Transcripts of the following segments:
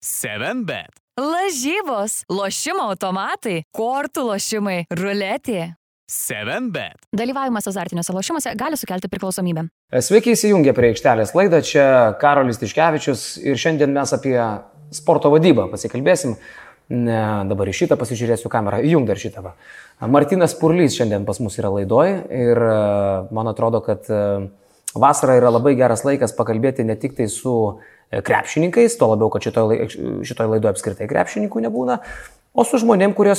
7bet. Lažybos, lošimo automatai, kortų lošimai, ruletė. 7bet. Dalyvavimas azartiniuose lošimuose gali sukelti priklausomybę. Sveiki įsijungę prie aikštelės laidą, čia Karolis Tiškevičius ir šiandien mes apie sporto vadybą pasikalbėsim. Ne, dabar į šitą pasižiūrėsiu kamerą, įjung dar šitą. Va. Martinas Purlys šiandien pas mus yra laidoj ir e, man atrodo, kad e, vasara yra labai geras laikas pakalbėti ne tik tai su e, krepšininkais, tuo labiau, kad šitoje šitoj laidoje apskritai krepšininkų nebūna, o su žmonėm, kurie,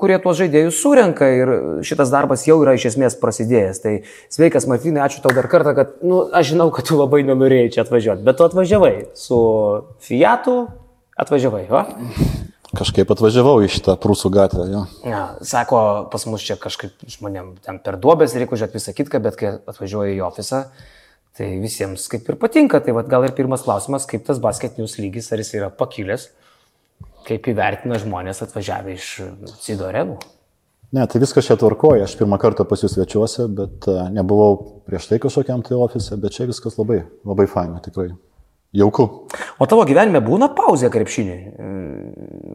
kurie tuos žaidėjus surenka ir šitas darbas jau yra iš esmės prasidėjęs. Tai sveikas Martinai, ačiū tau dar kartą, kad, na, nu, aš žinau, kad tu labai nenorėjai čia atvažiuoti, bet tu atvažiavai su Fiatu, atvažiavai, va? Kažkaip atvažiavau į šitą prūsų gatvę. Jo. Ja, sako, pas mus čia kažkaip žmonėm ten per duobės reikia užėti visą kitką, bet kai atvažiuoju į ofisą, tai visiems kaip ir patinka. Tai vad gal ir pirmas klausimas, kaip tas basketinius lygis, ar jis yra pakilęs, kaip įvertina žmonės atvažiavę iš Cido arenų. Ne, tai viskas čia tvarkoja, aš pirmą kartą pas jūs svečiuosi, bet uh, nebuvau prieš tai kažkokiam tai ofise, bet čia viskas labai, labai faina, tikrai. Jauku. O tavo gyvenime būna pauzė krepšinį?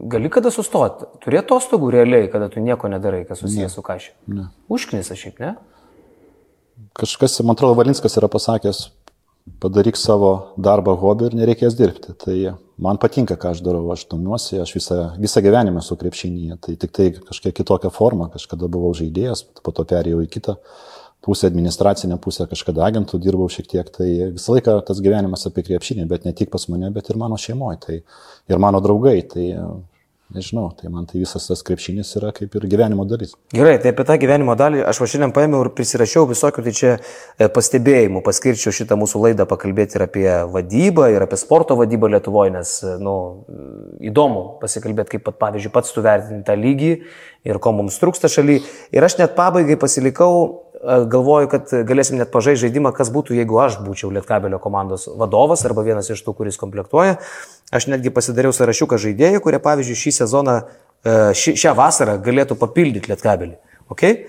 Gali kada sustoti? Turi atostogų realiai, kada tu nieko nedarai, kas susijęs su kažkiu? Ne. Užknisa šiaip, ne? Kažkas, man atrodo, Valinskas yra pasakęs, padaryk savo darbą hobį ir nereikės dirbti. Tai man patinka, ką aš darau, aš domiuosi, aš visą, visą gyvenimą su krepšinyje. Tai tik tai kažkiek kitokią formą, kažkada buvau žaidėjas, po to perėjau į kitą pusę administracinę pusę, kažkada agentų dirbau šiek tiek, tai visą laiką tas gyvenimas apie krepšinį, bet ne tik pas mane, bet ir mano šeimoje, tai ir mano draugai, tai nežinau, tai man tai visas tas krepšinis yra kaip ir gyvenimo dalis. Gerai, tai apie tą gyvenimo dalį aš va šiandien paėmiau ir prisirašiau visokių, tai čia e, pastebėjimų, paskirčiau šitą mūsų laidą pakalbėti ir apie vadybą, ir apie sporto vadybą Lietuvoje, nes, na, nu, įdomu pasikalbėti, kaip pat, pavyzdžiui, pats tu vertini tą lygį ir ko mums trūksta šaly. Ir aš net pabaigai pasilikau galvoju, kad galėsim net pažaisti žaidimą, kas būtų, jeigu aš būčiau Lietkabelio komandos vadovas arba vienas iš tų, kuris komplektuoja. Aš netgi pasidariau sąrašiuką žaidėjų, kurie, pavyzdžiui, šį sezoną, ši, šią vasarą galėtų papildyti Lietkabelį. Okay?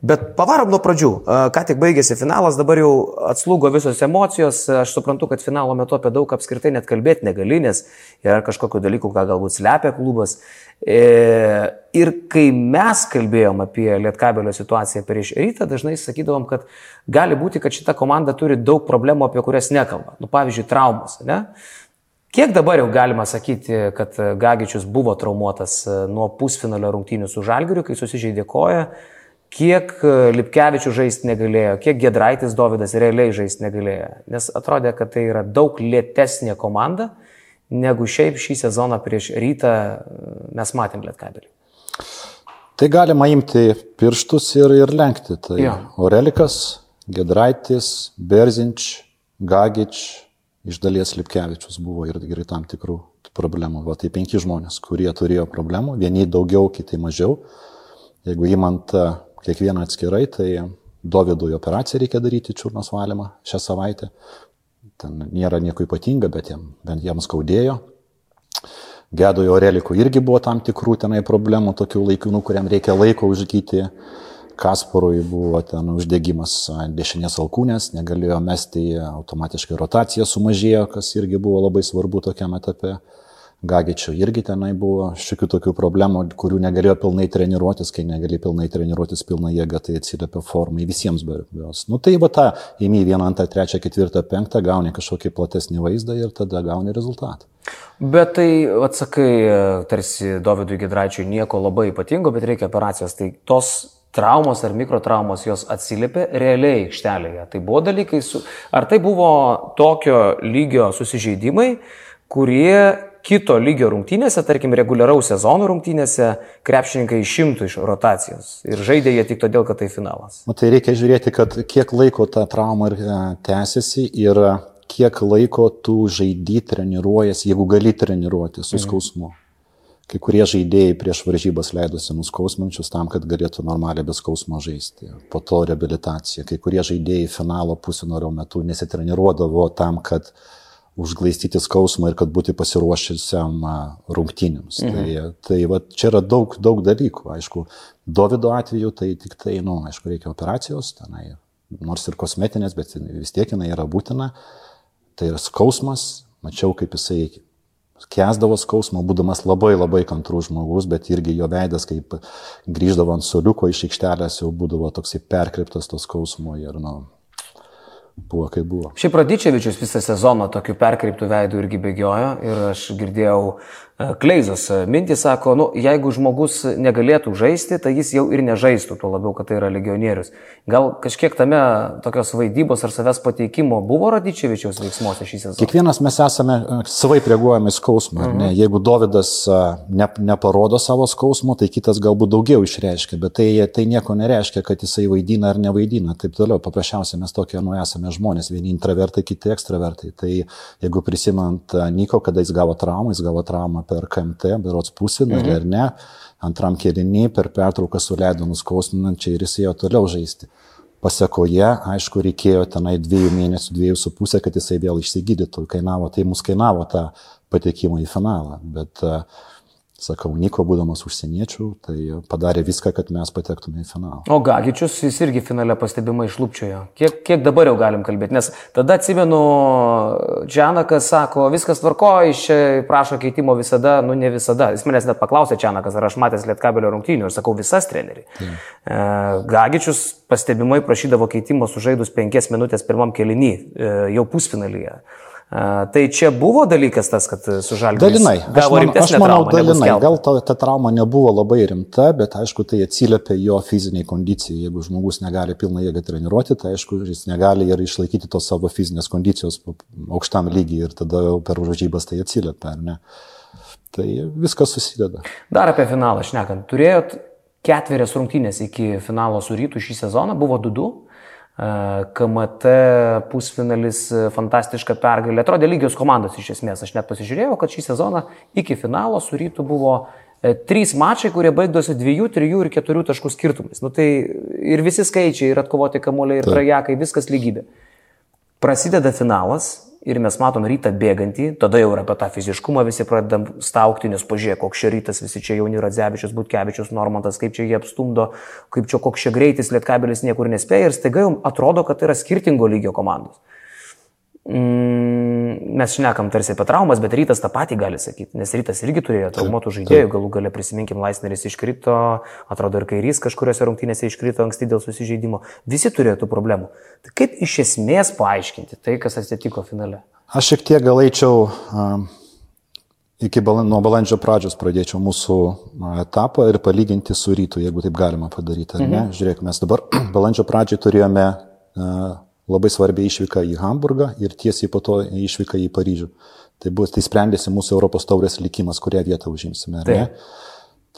Bet pavarom nuo pradžių. Ką tik baigėsi finalas, dabar jau atslūgo visos emocijos. Aš suprantu, kad finalo metu apie daug apskritai net kalbėti negali, nes yra kažkokiu dalyku, ką galbūt slepia klubas. E, ir kai mes kalbėjom apie Lietkabelio situaciją prieš rytą, dažnai sakydavom, kad gali būti, kad šita komanda turi daug problemų, apie kurias nekalba. Nu, pavyzdžiui, traumas. Ne? Kiek dabar jau galima sakyti, kad Gagičius buvo traumuotas nuo pusfinalio rungtynių su Žalgiriu, kai susižeidė koją? Kiek e, Lipkevičių žaisti negalėjo, kiek Gedraitis Davidas realiai žaisti negalėjo. Nes atrodė, kad tai yra daug lėtesnė komanda, negu šiaip šį sezoną prieš rytą e, mes matėm Lietkabelį. Tai galima imti pirštus ir, ir lenkti. Tai jo. Orelikas, Gedraitis, Berzinč, Gagič, iš dalies Lipkevičius buvo ir, ir tam tikrų problemų. Va, tai penki žmonės, kurie turėjo problemų, vieni daugiau, kiti mažiau. Jeigu įmant kiekvieną atskirai, tai Dovydui operaciją reikia daryti, čiurnos valymą šią savaitę. Ten nėra nieko ypatinga, bet jam, bent jam skaudėjo. Gedui Orelikui irgi buvo tam tikrų tenai problemų, tokių laikinų, kuriam reikia laiko užgyti. Kasparui buvo ten uždegimas dešinės alkūnės, negalėjo mesti, automatiškai rotacija sumažėjo, kas irgi buvo labai svarbu tokiam etape. Gagičio irgi tenai buvo šiokių tokių problemų, kurių negalėjo pilnai treniruotis, kai negali pilnai treniruotis pilna jėga, tai atsiliepia formai visiems be jos. Nu tai va tą įmy vieną, antrą, trečią, ketvirtą, penktą, gauni kažkokį platesnį vaizdą ir tada gauni rezultatą. Bet tai, atsakai, tarsi Dovydui Gedraičiui nieko labai ypatingo, bet reikia operacijos. Tai tos traumos ar mikrotraumos jos atsiliepia realiai aikštelėje. Tai buvo dalykai, su... ar tai buvo tokio lygio susižeidimai, kurie kito lygio rungtynėse, tarkim, reguliaraus sezono rungtynėse, krepšininkai išimtų iš rotacijos ir žaidė jie tik todėl, kad tai finalas. O tai reikia žiūrėti, kad kiek laiko ta trauma e, tęsiasi ir kiek laiko tu žaidži treniruojasi, jeigu gali treniruoti su mhm. skausmu. Mhm. Kai kurie žaidėjai prieš varžybas leidosi nuskausmančius tam, kad galėtų normaliai be skausmo žaisti. Po to rehabilitacija. Kai kurie žaidėjai finalo pusinorio metu nesitreniruodavo tam, kad uh, užglaistyti skausmą ir kad būti pasiruošusiam rungtynėms. Mhm. Tai, tai va, čia yra daug, daug dalykų. Aišku, Davido atveju tai tik tai, na, nu, aišku, reikia operacijos, tenai, nors ir kosmetinės, bet vis tiek jinai yra būtina. Tai yra skausmas, mačiau, kaip jisai kesdavo skausmą, būdamas labai labai kantrus žmogus, bet irgi jo veidas, kaip grįždavo ant soliuko iš aikštelės, jau būdavo toksai perkriptas to skausmo ir, na, nu, buvo kaip buvo. Šiaip Radičevičius visą sezoną tokiu perkreiptų veidų irgi bėgiojo ir aš girdėjau E, Kleizos e, mintį sako, nu, jeigu žmogus negalėtų žaisti, tai jis jau ir nežaistų, tuo labiau, kad tai yra legionierius. Gal kažkiek tame tokios vaidybos ar savęs pateikimo buvo Radičevičiaus veiksmuose šį sezoną? Kiekvienas mes esame e, savai reaguojame į skausmą. Mhm. Ne? Jeigu Davidas ne, neparodo savo skausmo, tai kitas galbūt daugiau išreiškia, bet tai, tai nieko nereiškia, kad jisai vaidina ar nevaidina. Taip toliau, paprasčiausiai mes tokie nu esame žmonės, vieni intravertai, kiti ekstravertai. Tai jeigu prisimant Niko, kada jis gavo traumą, jis gavo traumą per KMT, berots pusfinalį mhm. ar ne, antram kėlinį per pertrauką suleido nuskausminančiai ir jis ėjo toliau žaisti. Pasakoje, aišku, reikėjo tenai dviejų mėnesių, dviejų su pusė, kad jisai vėl išsigydytų. Kainavo, tai mus kainavo tą patekimą į finalą. Bet uh, sakau, Niko būdamas užsieniečių, tai padarė viską, kad mes patektume į finalą. O Gagičius jis irgi finale pastebimai išlūpčiojo. Kiek, kiek dabar jau galim kalbėti? Nes tada atsimenu, Čianakas sako, viskas tvarko, iš čia prašo keitimo visada, nu ne visada. Jis manęs net paklausė Čianakas, ar aš matęs Lietkabelio rungtynių ir sakau, visas treneriai. Ja. E, Gagičius pastebimai prašydavo keitimo sužaidus penkias minutės pirmam kelinį, e, jau pusfinalyje. Tai čia buvo dalykas tas, kad sužalgė. Dalinai. Gavo aš, man, aš manau, dalinai. Gal ta, ta trauma nebuvo labai rimta, bet aišku, tai atsiliepia jo fiziniai kondicijai. Jeigu žmogus negali pilną jėgą treniruoti, tai aišku, jis negali ir išlaikyti tos savo fizinės kondicijos aukštam lygiai ir tada per varžybas tai atsiliepia, ar ne? Tai viskas susideda. Dar apie finalą šnekant. Turėjot ketverias rungtynės iki finalo su rytų šį sezoną, buvo 2-2. KMT pusfinalis fantastiška pergalė. Atrodė lygios komandos iš esmės. Aš net pasižiūrėjau, kad šį sezoną iki finalo su rytu buvo e, trys mačai, kurie baigdosi dviejų, trijų ir keturių taškų skirtumais. Nu, tai ir visi skaičiai, ir atkovoti kamuoliai, ir trajekai, viskas lygybė. Prasideda finalas ir mes matom rytą bėgantį, tada jau ir apie tą fiziškumą visi pradedam staukti, nes pažiūrėk, koks čia rytas, visi čia jauni Radzevičius, Butkevičius, Normantas, kaip čia jie apstumdo, kaip čia koks čia greitis, Lietkabelis niekur nespėja ir staiga jau atrodo, kad tai yra skirtingo lygio komandos. Mm, mes šnekam tarsi apie traumas, bet rytas tą patį gali sakyti, nes rytas irgi turėjo traumuotų žaidėjų, galų gale prisiminkim, Laisneris iškrito, atrodo ir kairys kažkuriuose rungtynėse iškrito anksti dėl susižeidimo, visi turėjo tų problemų. Tai kaip iš esmės paaiškinti tai, kas atsitiko finale? Aš šiek tiek gal eičiau um, iki bal nuo balandžio pradžios pradėčiau mūsų etapą ir palyginti su rytu, jeigu taip galima padaryti. Mhm. Žiūrėk, mes dabar balandžio pradžioj turėjome uh, labai svarbią išvyką į Hamburgą ir tiesiai po to išvyką į Paryžių. Tai, bus, tai sprendėsi mūsų Europos taurės likimas, kurią vietą užimsime. Tai.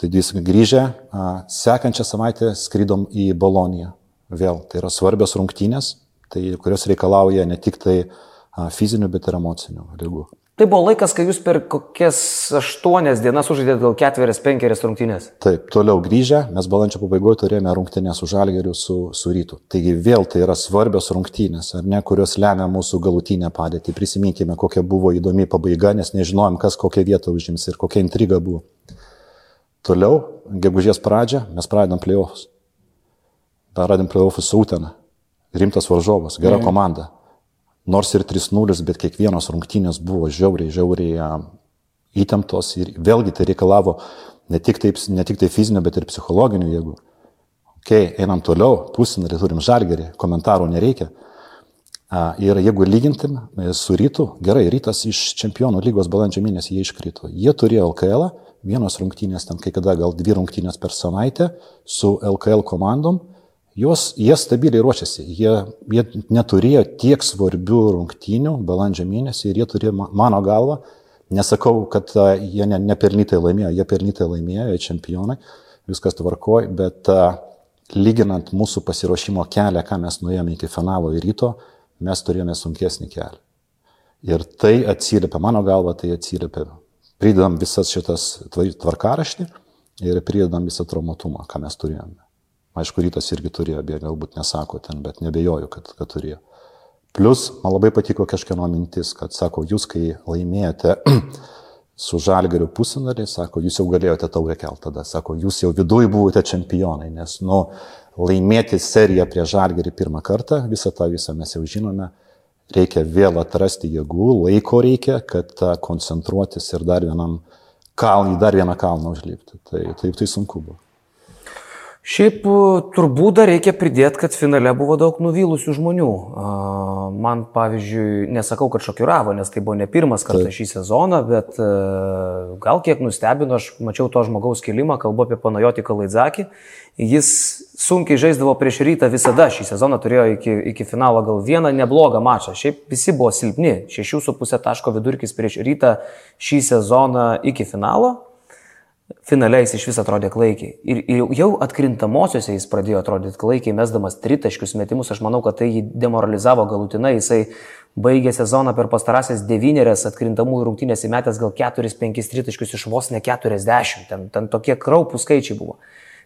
Tai vis grįžę, sekančią savaitę skrydom į Boloniją. Vėl tai yra svarbios rungtynės, tai, kurios reikalauja ne tik tai fizinių, bet ir emocinių lygų. Tai buvo laikas, kai jūs per kokias aštuonias dienas užžaidėte gal ketverias, penkerias rungtynės. Taip, toliau grįžę, mes balandžio pabaigoje turėjome rungtynės su Žalgeriu, su, su Rytu. Taigi vėl tai yra svarbios rungtynės, ar ne, kurios lemia mūsų galutinę padėtį. Prisiminkime, kokia buvo įdomi pabaiga, nes nežinojom, kas kokią vietą užims ir kokia intriga buvo. Toliau, gegužės pradžią, mes pradedam playoffs. Pradedam playoffs su Utena. Rimtas varžovas, gera mm. komanda nors ir 3-0, bet kiekvienos rungtynės buvo žiauriai, žiauriai įtemptos ir vėlgi tai reikalavo ne tik, taip, ne tik tai fizinio, bet ir psichologinių jėgų. Ok, einam toliau, pusinarį turim žalgerį, komentarų nereikia. Ir jeigu lygintim e, su rytu, gerai, rytas iš čempionų lygos balandžio mėnesį jie iškrito. Jie turėjo LKL, vienos rungtynės, ten kai kada gal dvi rungtynės per savaitę su LKL komandom Jos, jie stabiliai ruošiasi, jie, jie neturėjo tiek svarbių rungtynių balandžio mėnesį ir jie turėjo, mano galva, nesakau, kad jie ne, nepelnytai laimėjo, jie pelnytai laimėjo, jie čempionai, viskas tvarkoj, bet lyginant mūsų pasiruošimo kelią, ką mes nuėjome iki finalo ir ryto, mes turėjome sunkesnį kelią. Ir tai atsiliepia, mano galva, tai atsiliepia. Pridedam visas šitas tvarkaraštį ir pridedam visą traumatumą, ką mes turėjome. Aišku, rytas irgi turėjo, bet galbūt nesako ten, bet nebejoju, kad, kad turėjo. Plus, man labai patiko kažkieno mintis, kad sako, jūs kai laimėjote su žalgariu pusinarį, sako, jūs jau galėjote taurę kelti tada, sako, jūs jau viduje buvote čempionai, nes, nu, laimėti seriją prie žalgarį pirmą kartą, visą tą visą mes jau žinome, reikia vėl atrasti jėgų, laiko reikia, kad koncentruotis ir dar vienam kalnį, dar vieną kalną užlipti. Tai taip tai sunku buvo. Šiaip turbūt dar reikia pridėti, kad finale buvo daug nuvylusių žmonių. Man, pavyzdžiui, nesakau, kad šokiravo, nes tai buvo ne pirmas kartas šį sezoną, bet gal kiek nustebino, aš mačiau to žmogaus kilimą, kalbu apie Panajotį Kalaidzakį. Jis sunkiai žaisdavo prieš rytą visada šį sezoną, turėjo iki, iki finalo gal vieną neblogą mačą. Šiaip visi buvo silpni, 6,5 taško vidurkis prieš rytą šį sezoną iki finalo finale jis iš vis atrodė klaikiai. Ir, ir jau atkrintamosiose jis pradėjo atrodyti klaikiai, mesdamas tritaškius metimus. Aš manau, kad tai jį demoralizavo galutinai. Jisai baigė sezoną per pastarąsias devynerias atkrintamųjų rungtynės įmetęs gal 4-5 tritaškius iš vos ne 40. Ten, ten tokie kraupų skaičiai buvo.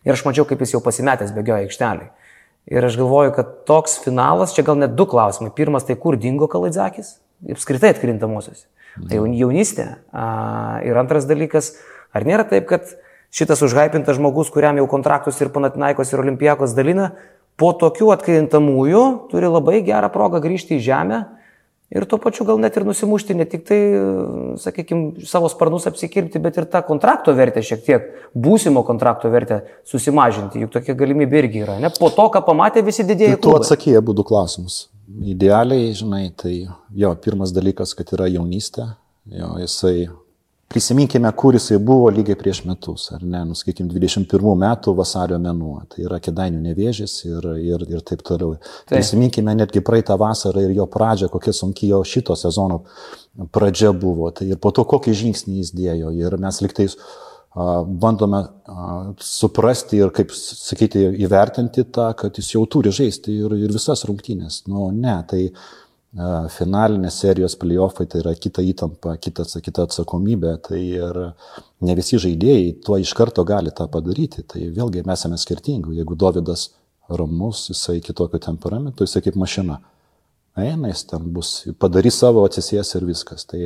Ir aš mačiau, kaip jis jau pasimetęs bėgioja aikšteliai. Ir aš galvoju, kad toks finalas, čia gal net du klausimai. Pirmas, tai kur dingo Kalaidzakis? Apskritai atkrintamosios. Tai jaunystė. Ir antras dalykas, Ar nėra taip, kad šitas užhypintas žmogus, kuriam jau kontraktus ir Panatinaikos ir Olimpijakos dalina, po tokių atkrintamųjų turi labai gerą progą grįžti į žemę ir tuo pačiu gal net ir nusimušti, ne tik tai, sakykime, savo sparnus apsikirpti, bet ir tą kontrakto vertę šiek tiek, būsimo kontrakto vertę susimažinti, juk tokia galimybė irgi yra. Ne? Po to, ką pamatė visi didėjai. Tai tu atsakėjai būdų klausimus. Idealiai, žinai, tai jo, pirmas dalykas, kad yra jaunystė, jo, jisai Prisiminkime, kur jisai buvo lygiai prieš metus, ar ne, nuskaikim, 21 metų vasario mėnuo, tai yra kedainių nevėžys ir, ir, ir taip toliau. Taip. Prisiminkime netgi praeitą vasarą ir jo pradžią, kokia sunki jo šito sezono pradžia buvo, tai ir po to kokį žingsnį jis dėjo ir mes liktais bandome suprasti ir, kaip sakyti, įvertinti tą, kad jis jau turi žaisti ir, ir visas rungtynės. Nu, ne, tai finalinės serijos playoffai tai yra kita įtampa, kita, kita atsakomybė, tai ir ne visi žaidėjai tuo iš karto gali tą padaryti. Tai vėlgi mes esame skirtingi. Jeigu Davidas ramus, jisai kitokio temperamento, jisai kaip mašina. Eina, jis ten bus, padarys savo, atsisės ir viskas. Tai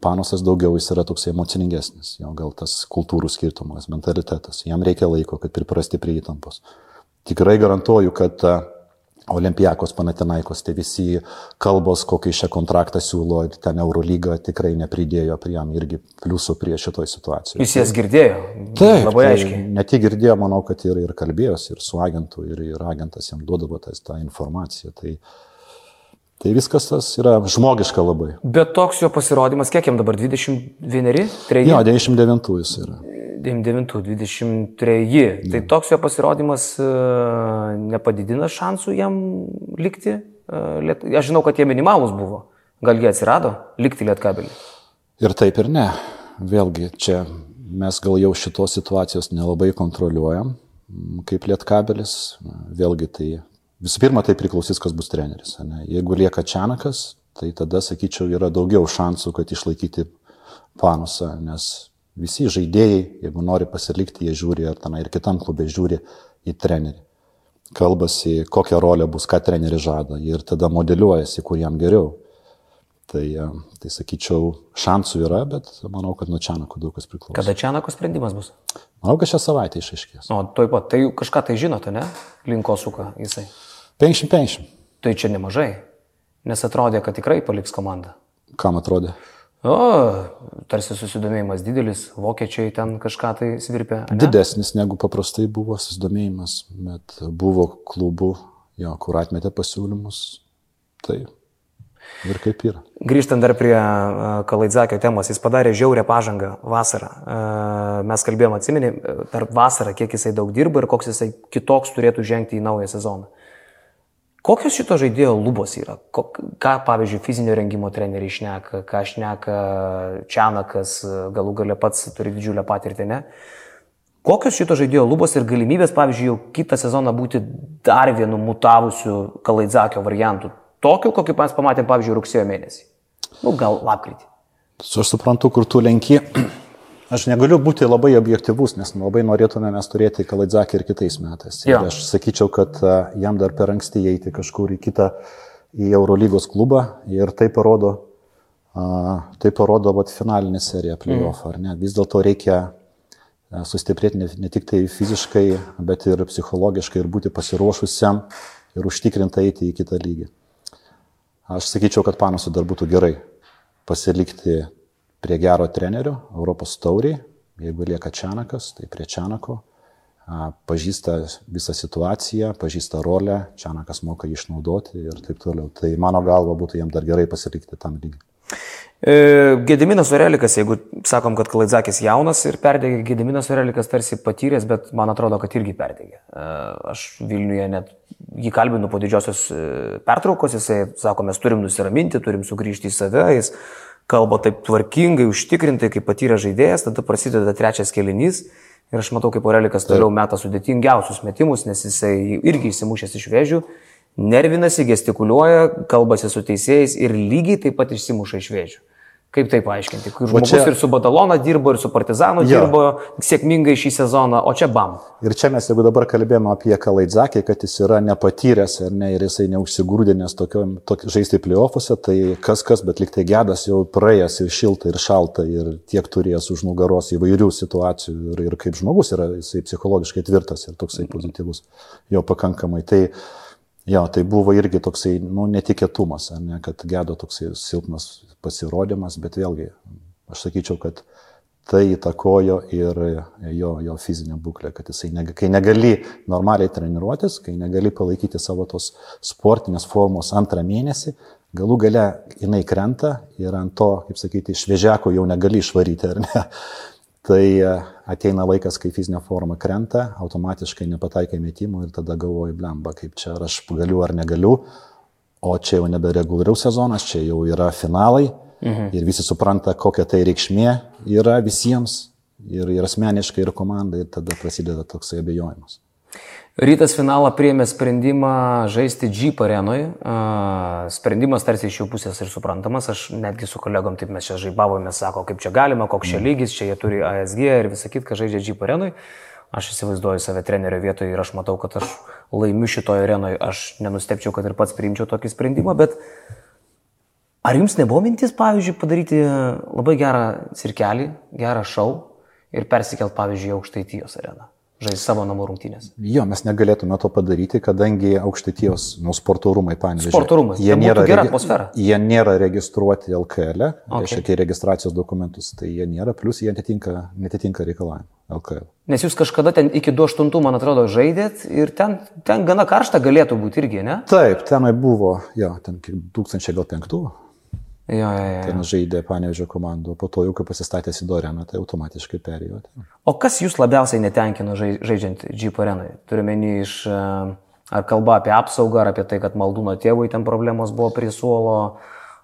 panosas daugiau jis yra toks emocingesnis, jo gal tas kultūrų skirtumas, mentalitetas. Jam reikia laiko, kad priprasti prie įtampos. Tikrai garantuoju, kad Olimpijakos Panatinaikos, tai visi kalbos, kokį šią kontraktą siūlo ir ten Eurolyga tikrai nepridėjo prie jam irgi pliusų prie šitoj situacijos. Jūs jas girdėjo? Taip, labai tai aiškiai. Ne tik girdėjo, manau, kad ir, ir kalbėjosi, ir su agentu, ir, ir agentas jam duodavo tas, tą informaciją. Tai, tai viskas tas yra žmogiška labai. Bet toks jo pasirodymas, kiek jam dabar 21, 3? Jo, 99 jis yra. 99-23. Tai toks jo pasirodymas e, nepadidina šansų jam likti. E, aš žinau, kad jie minimalus buvo. Gal jie atsirado likti lietkabelį? Ir taip ir ne. Vėlgi, čia mes gal jau šitos situacijos nelabai kontroliuojam, kaip lietkabelis. Vėlgi, tai visų pirma, tai priklausys, kas bus treneris. Ne? Jeigu lieka Čianakas, tai tada, sakyčiau, yra daugiau šansų, kad išlaikyti panusą, nes Visi žaidėjai, jeigu nori pasilikti, jie žiūri, ar tenai ir kitam klubė žiūri į trenerį. Kalbasi, kokią rolę bus, ką treneris žada ir tada modeliuojasi, kur jam geriau. Tai, e, tai sakyčiau, šansų yra, bet manau, kad nuo Čianako daug kas priklauso. Kada Čianako sprendimas bus? Manau, kad šią savaitę išaiškės. O, toj pat, tai kažką tai žinote, ne? Linko suka jisai. 50-50. Tai čia nemažai, nes atrodė, kad tikrai paliks komandą. Kam atrodė? O, tarsi susidomėjimas didelis, vokiečiai ten kažką tai svirpia. Ne? Didesnis negu paprastai buvo susidomėjimas, bet buvo klubų, jo, kur atmetė pasiūlymus. Tai ir kaip yra. Grįžtant dar prie Kalaidzakio temos, jis padarė žiaurę pažangą vasarą. Mes kalbėjome, atsimenė, per vasarą, kiek jisai daug dirba ir koks jisai kitoks turėtų žengti į naują sezoną. Kokios šito žaidėjo lubos yra? Ką, pavyzdžiui, fizinio rengimo treneriai išneka, ką išneka Čianakas, galų gale pats turi didžiulę patirtį, ne? Kokios šito žaidėjo lubos ir galimybės, pavyzdžiui, jau kitą sezoną būti dar vienu mutavusiu Kalaidzakio variantu? Tokiu, kokį mes pamatėme, pavyzdžiui, rugsėjo mėnesį. Nu, gal lapkritį. Aš suprantu, kur tu lenki. Aš negaliu būti labai objektivus, nes labai norėtume mes turėti Kalaidzakį ir kitais metais. Ir aš sakyčiau, kad jam dar per anksti įeiti kažkur į kitą, į Eurolygos klubą ir tai parodo, tai parodo vat, finalinė serija playoff, mm. ar ne? Vis dėlto reikia sustiprėti ne, ne tik tai fiziškai, bet ir psichologiškai ir būti pasiruošusiam ir užtikrintai eiti į kitą lygį. Aš sakyčiau, kad Panusui dar būtų gerai pasilikti prie gero trenerio Europos tauriai, jeigu lieka Čianakas, tai prie Čianako. Pažįsta visą situaciją, pažįsta rolę, Čianakas moka jį išnaudoti ir taip toliau. Tai mano galva būtų jam dar gerai pasilikti tam lygiai. E, Gediminas Orelikas, jeigu sakom, kad Klaidzakis jaunas ir perdegė, Gediminas Orelikas tarsi patyręs, bet man atrodo, kad irgi perdegė. E, aš Vilniuje net jį kalbinu po didžiosios e, pertraukos, jisai sako, mes turim nusiraminti, turim sugrįžti į save, jis kalba taip tvarkingai, užtikrintai, kaip patyrė žaidėjas, tada prasideda trečias kelinys. Ir aš matau, kaip Orelikas toliau meta sudėtingiausius metimus, nes jisai irgi įsimušęs iš vėžių, nervinasi, gestikuliuoja, kalbasi su teisėjais ir lygiai taip pat išsimuša iš vėžių. Kaip tai paaiškinti? Kai žmogus čia... ir su Badalona dirbo, ir su Partizanu jo. dirbo sėkmingai šį sezoną, o čia bam. Ir čia mes, jeigu dabar kalbėjome apie Kalaidzakį, kad jis yra nepatyręs ir, ne, ir jisai neužsigrūdinęs žaisti plyofose, tai kas kas, bet liktai gedas jau praėjęs ir šilta, ir šalta, ir tiek turėjęs už nugaros įvairių situacijų, ir, ir kaip žmogus yra, jisai psichologiškai tvirtas ir toksai pozityvus, jo pakankamai. Tai, Jo, tai buvo irgi toksai, nu, netikėtumas, ne, kad gedo toksai silpnas pasirodymas, bet vėlgi, aš sakyčiau, kad tai įtakojo ir jo, jo fizinę būklę, kad jisai, ne, kai negali normaliai treniruotis, kai negali palaikyti savo tos sportinės formos antrą mėnesį, galų gale jinai krenta ir ant to, kaip sakyti, šviežiako jau negali išvaryti, ar ne? Tai e, ateina laikas, kai fizinė forma krenta, automatiškai nepataikai metimų ir tada galvoji, blemba, kaip čia ar aš galiu ar negaliu, o čia jau nebe reguliariaus sezonas, čia jau yra finalai mhm. ir visi supranta, kokia tai reikšmė yra visiems ir, ir asmeniškai, ir komandai ir tada prasideda toksai abejojimas. Rytas finalą priėmė sprendimą žaisti Jeep arenui. Sprendimas tarsi iš jų pusės ir suprantamas. Aš netgi su kolegom taip mes čia žaibavome, sako, kaip čia galima, koks čia lygis, čia jie turi ASG ir visą kitką, kad žaidžia Jeep arenui. Aš įsivaizduoju save trenerio vietoje ir aš matau, kad aš laimiu šitoje arenoje. Aš nenustepčiau, kad ir pats priimčiau tokį sprendimą, bet ar jums nebuvo mintis, pavyzdžiui, padaryti labai gerą cirkelį, gerą šou ir persikelt, pavyzdžiui, į aukštaitijos areną? Žaisti savo namų rungtynės. Jo, mes negalėtume to padaryti, kadangi aukštaitijos, nu, sporto rūmai, pavyzdžiui. Sporto rūmai. Jie nėra, gera atmosfera. Jie nėra registruoti LKL, e, okay. reiškia registracijos dokumentus, tai jie nėra, plus jie netitinka, netitinka reikalavimų LKL. Nes jūs kažkada ten iki 2.8, man atrodo, žaidėt ir ten, ten gana karšta galėtų būti irgi, ne? Taip, tenai buvo, jo, ten 2005. Jo, jo, jo. Ten žaidė Panevežio komandų, po to jau kai pasistatė Sidoreną, tai automatiškai perėjo. O kas jūs labiausiai netenkino žaidžiant Jeep arenai? Turime iš, e, ar kalba apie apsaugą, ar apie tai, kad maldūno tėvui ten problemos buvo prie suolo,